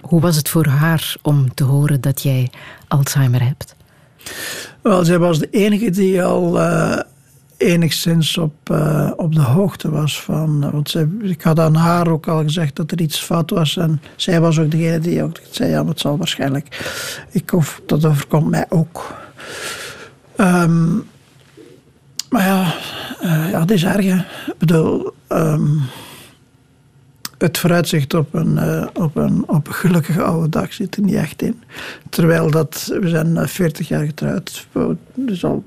Hoe was het voor haar om te horen dat jij Alzheimer hebt? Wel, zij was de enige die al eh, enigszins op, eh, op de hoogte was van. eh, want ik had aan haar ook al gezegd dat er iets fout was. En zij was ook degene die ook zei: ja, het zal waarschijnlijk. Ik hoef, dat overkomt mij ook. Ehm, maar ja, eh, ja, het is erg. Ik bedoel. ehm, het vooruitzicht op een, op, een, op een gelukkige oude dag zit er niet echt in. Terwijl dat, we zijn eh, 40 jaar getrouwd. Dus al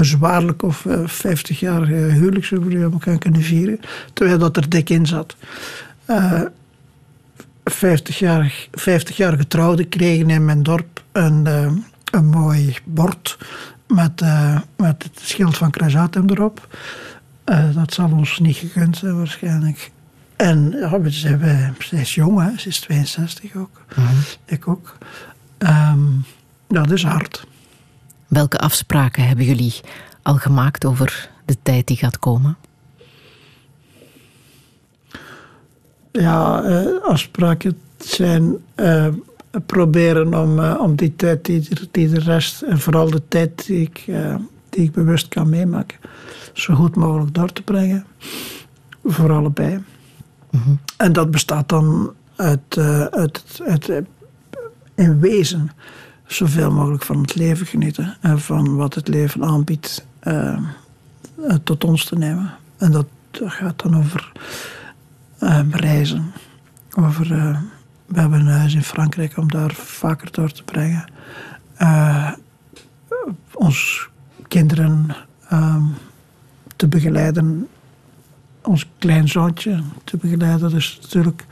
bezwaarlijk of eh, 50 jaar huwelijksjubileum elkaar kunnen vieren. Terwijl dat er dik in zat. Eh 50 jaar, 50 jaar getrouwden kregen in mijn dorp een, eh, een mooi bord met, eh, met het schild van Kruisatem erop. Eh, dat zal ons niet gegund zijn waarschijnlijk. En ja, we zijn, we, zij is jong, hè? ze is 62 ook. Ik ook. Ehm, dat is hard. Welke afspraken hebben jullie al gemaakt over de tijd die gaat komen? Ja, eh, afspraken zijn eh, proberen om, eh, om die tijd die, die de rest, en vooral de tijd die ik, die ik bewust kan meemaken, zo goed mogelijk door te brengen. Voor allebei. En dat bestaat dan uit, uit, uit eh, in wezen zoveel mogelijk van het leven genieten en van wat het leven aanbiedt eh, eh, tot ons te nemen. En dat, gaat dan over eh, reizen. Over, we hebben een huis in Frankrijk om daar vaker door te brengen. Ons kinderen ehm, te begeleiden. Ons kleinzoontje te begeleiden. Is natuurlijk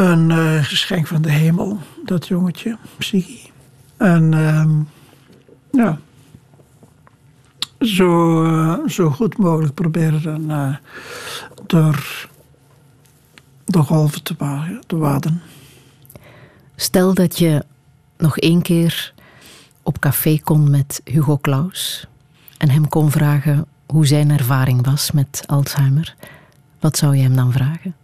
een eh, geschenk van de hemel. Dat jongetje, Psyche. En ehm, ja, zo, eh, zo goed mogelijk proberen door de golven te, te waden. Stel dat je nog één keer op café kon met Hugo Claus en hem kon vragen hoe zijn ervaring was met Alzheimer. Wat zou je hem dan vragen?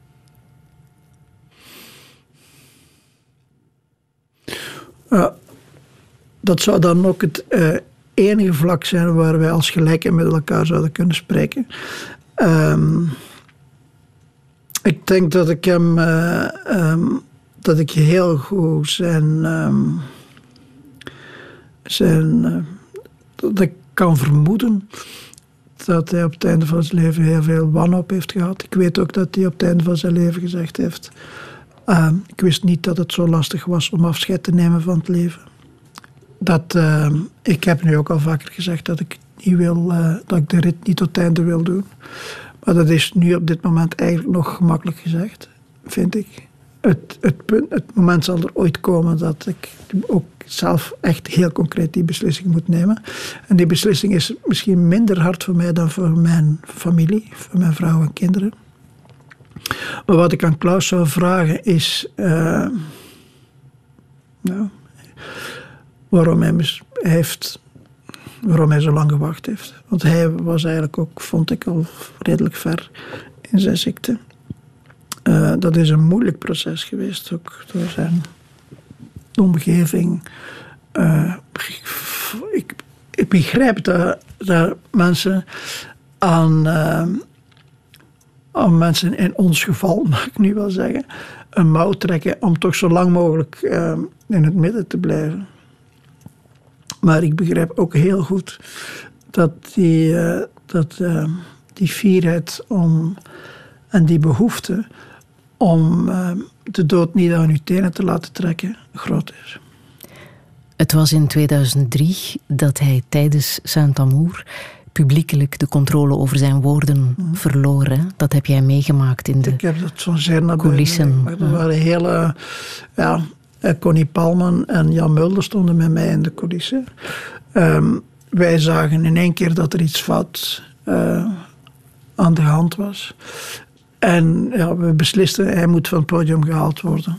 Ja, dat zou dan ook het eh, enige vlak zijn waar wij als gelijken met elkaar zouden kunnen spreken. Ehm, ik denk dat ik hem, eh, ehm, dat ik heel goed zijn, ehm, zijn dat ik kan vermoeden dat hij op het einde van zijn leven heel veel wanhoop heeft gehad. Ik weet ook dat hij op het einde van zijn leven gezegd heeft Uh, ik wist niet dat het zo lastig was om afscheid te nemen van het leven. Dat, uh, ik heb nu ook al vaker gezegd dat ik, niet wil, uh, dat ik de rit niet tot het einde wil doen. Maar dat is nu op dit moment eigenlijk nog gemakkelijk gezegd, vind ik. Het, het, punt, het moment zal er ooit komen dat ik ook zelf echt heel concreet die beslissing moet nemen. En die beslissing is misschien minder hard voor mij dan voor mijn familie, voor mijn vrouw en kinderen. Maar wat ik aan Klaus zou vragen is. Uh, nou, waarom hij heeft. Waarom hij zo lang gewacht heeft. Want hij was eigenlijk ook, vond ik, al redelijk ver in zijn ziekte. Uh, dat is een moeilijk proces geweest, ook door zijn omgeving. Uh, ik, ik, begrijp dat, dat mensen aan aan mensen in ons geval, [laughs] mag ik nu wel zeggen, een mouw trekken om toch zo lang mogelijk uh, in het midden te blijven. Maar ik begrijp ook heel goed dat die, uh, dat, uh, die fierheid om, en die behoefte om de dood niet aan uw tenen te laten trekken groot is. Het was in 2003 dat hij tijdens Saint-Amour publiekelijk de controle over zijn woorden verloor. Hè? Dat heb jij meegemaakt in de Ik heb dat zo zeer naar coulissen. Er waren hele... Ja, Connie Palman en Jan Mulder stonden met mij in de coulissen. Um, wij zagen in één keer dat er iets fout uh, aan de hand was. En ja, we beslisten, hij moet van het podium gehaald worden.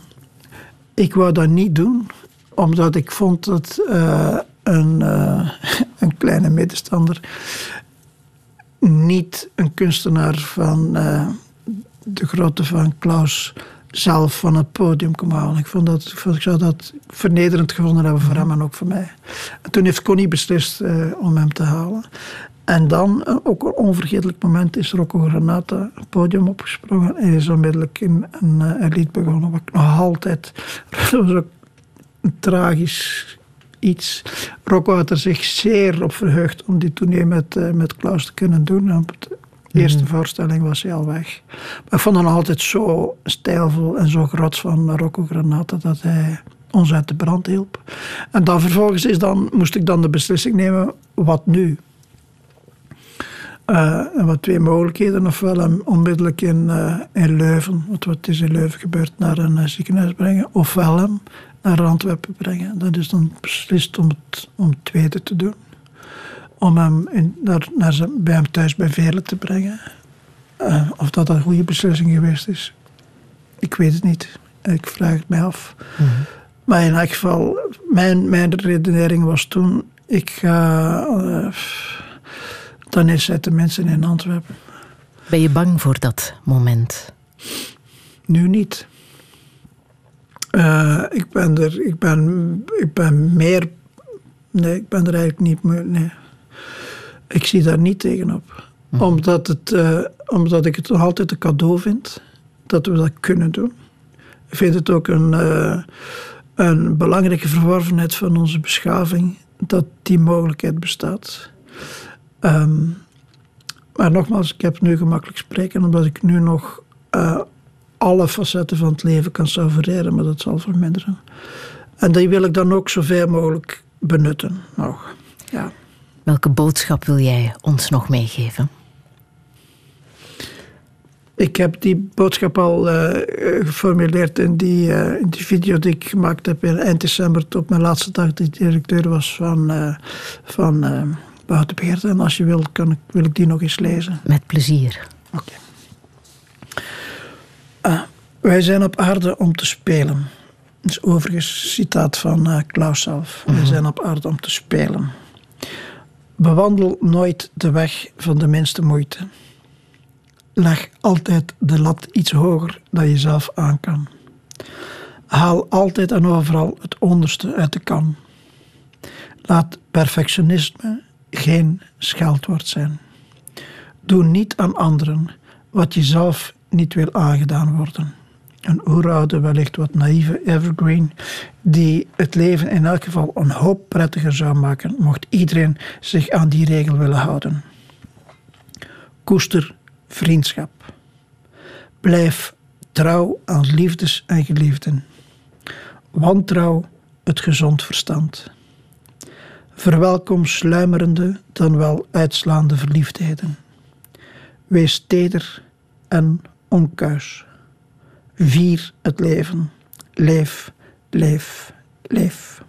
Ik wou dat niet doen, omdat ik vond dat... Uh, een, uh, [laughs] een, kleine middenstander niet een kunstenaar van uh, de grootte van Klaus zelf van het podium komen halen. Ik, vond dat, ik, zou dat vernederend gevonden hebben voor hem en ook voor mij. En toen heeft Connie beslist eh, om hem te halen. En dan, eh, ook een onvergetelijk moment, is Rocco Granata het podium opgesprongen en is onmiddellijk in een, eh, een lied begonnen. Wat ik nog altijd... [laughs] Dat was ook een tragisch iets. Rocco had er zich zeer op verheugd om die tournee met, eh, met Klaus te kunnen doen. En op de eerste voorstelling was hij al weg. Maar ik vond hem altijd zo stijlvol en zo grots van Rocco Granata dat hij ons uit de brand hielp. En dan vervolgens is dan, moest ik dan de beslissing nemen, wat nu? Eh, en wat twee mogelijkheden. Ofwel hem onmiddellijk in, eh, in Leuven, want wat is in Leuven gebeurd, naar een ziekenhuis brengen. Ofwel hem naar Antwerpen brengen. Dat is dan beslist om het, om het tweede te doen. Om hem in, naar, naar zijn, bij hem thuis bij Veerle te brengen. Eh, of dat een goede beslissing geweest is, ik weet het niet. Ik vraag het mij af. Maar in elk geval, mijn, mijn redenering was toen: ik ga. eh, dan is het de mensen in Antwerpen. Ben je bang voor dat moment? Nu niet. Eh, ik, ben er, ik, ben, ik ben meer. Nee, ik ben er eigenlijk niet meer. Nee. Ik zie daar niet tegenop. Omdat, het, eh, omdat ik het nog altijd een cadeau vind dat we dat kunnen doen. Ik vind het ook een, eh, een belangrijke verworvenheid van onze beschaving dat die mogelijkheid bestaat. Ehm, maar nogmaals, ik heb nu gemakkelijk spreken omdat ik nu nog alle facetten van het leven kan savoureren, maar dat zal verminderen. En die wil ik dan ook zoveel mogelijk benutten. Nog. Ja. Welke boodschap wil jij ons nog meegeven? Ik heb die boodschap al eh, geformuleerd in die, eh, in die video die ik gemaakt heb in eind december, op mijn laatste dag dat ik directeur was van, eh van Wouter Beert. En als je wil, kan ik, wil ik die nog eens lezen. Met plezier. Ah, wij zijn op aarde om te spelen. Dat is overigens een citaat van eh, Klaus zelf. Wij zijn op aarde om te spelen. Bewandel nooit de weg van de minste moeite. Leg altijd de lat iets hoger dan je zelf aan kan. Haal altijd en overal het onderste uit de kan. Laat perfectionisme geen scheldwoord zijn. Doe niet aan anderen wat je zelf niet wil aangedaan worden. Een oeroude, wellicht wat naïeve evergreen, die het leven in elk geval een hoop prettiger zou maken, mocht iedereen zich aan die regel willen houden. Koester vriendschap. Blijf trouw aan liefdes en geliefden. Wantrouw het gezond verstand. Verwelkom sluimerende dan wel uitslaande verliefdheden. Wees teder en onkuis. Vier het leven. Leef, leef, leef.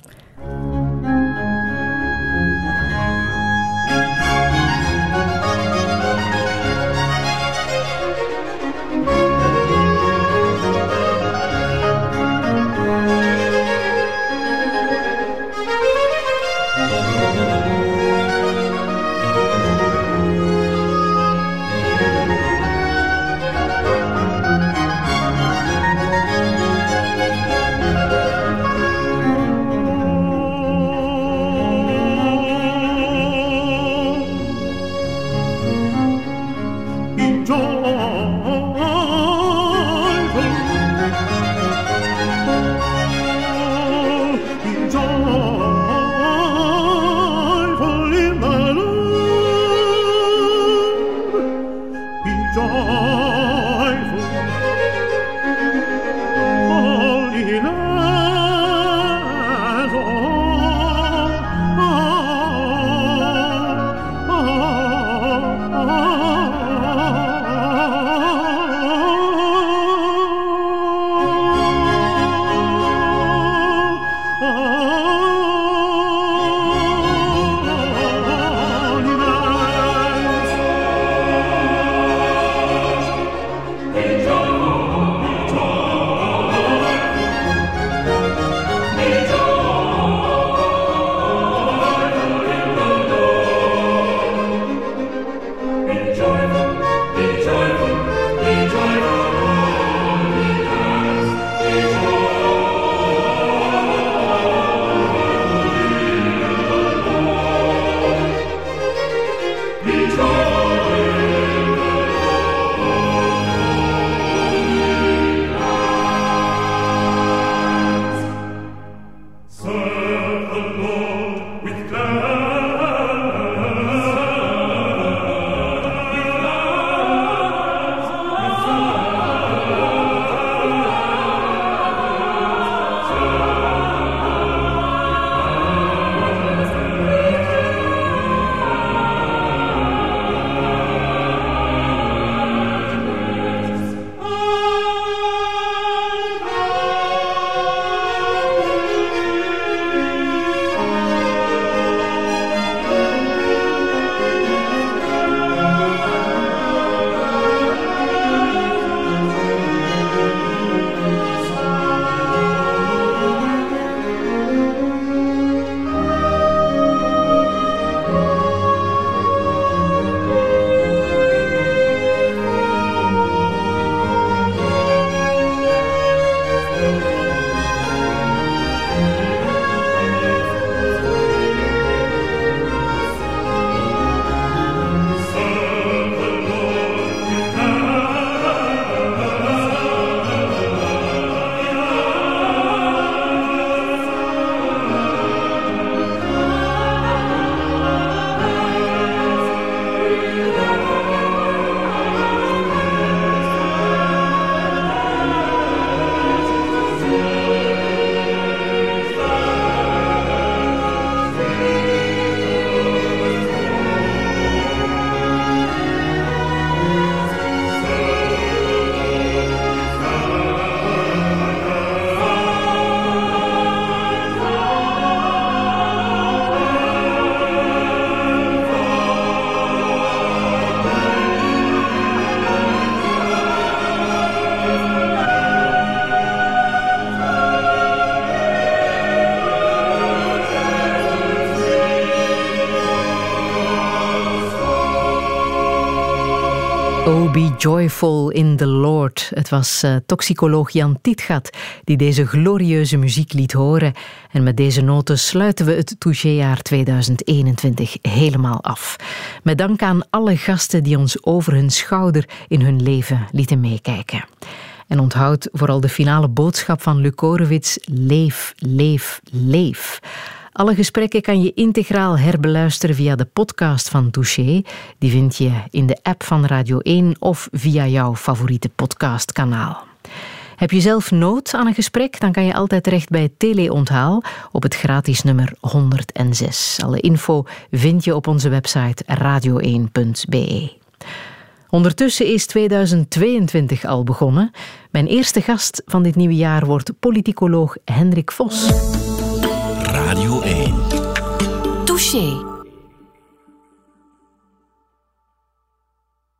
Joyful in the Lord. Het was uh, toxicoloog Jan Tietgat die deze glorieuze muziek liet horen. En met deze noten sluiten we het Touché-jaar 2021 helemaal af. Met dank aan alle gasten die ons over hun schouder in hun leven lieten meekijken. En onthoud vooral de finale boodschap van Lukorowits: leef, leef, leef. Alle gesprekken kan je integraal herbeluisteren via de podcast van Touché. Die vind je in de app van Radio 1 of via jouw favoriete podcastkanaal. Heb je zelf nood aan een gesprek, dan kan je altijd terecht bij Teleonthaal op het gratis nummer 106. Alle info vind je op onze website radio1.be. Ondertussen is 2022 al begonnen. Mijn eerste gast van dit nieuwe jaar wordt politicoloog Hendrik Vos. Radio 1. Touché.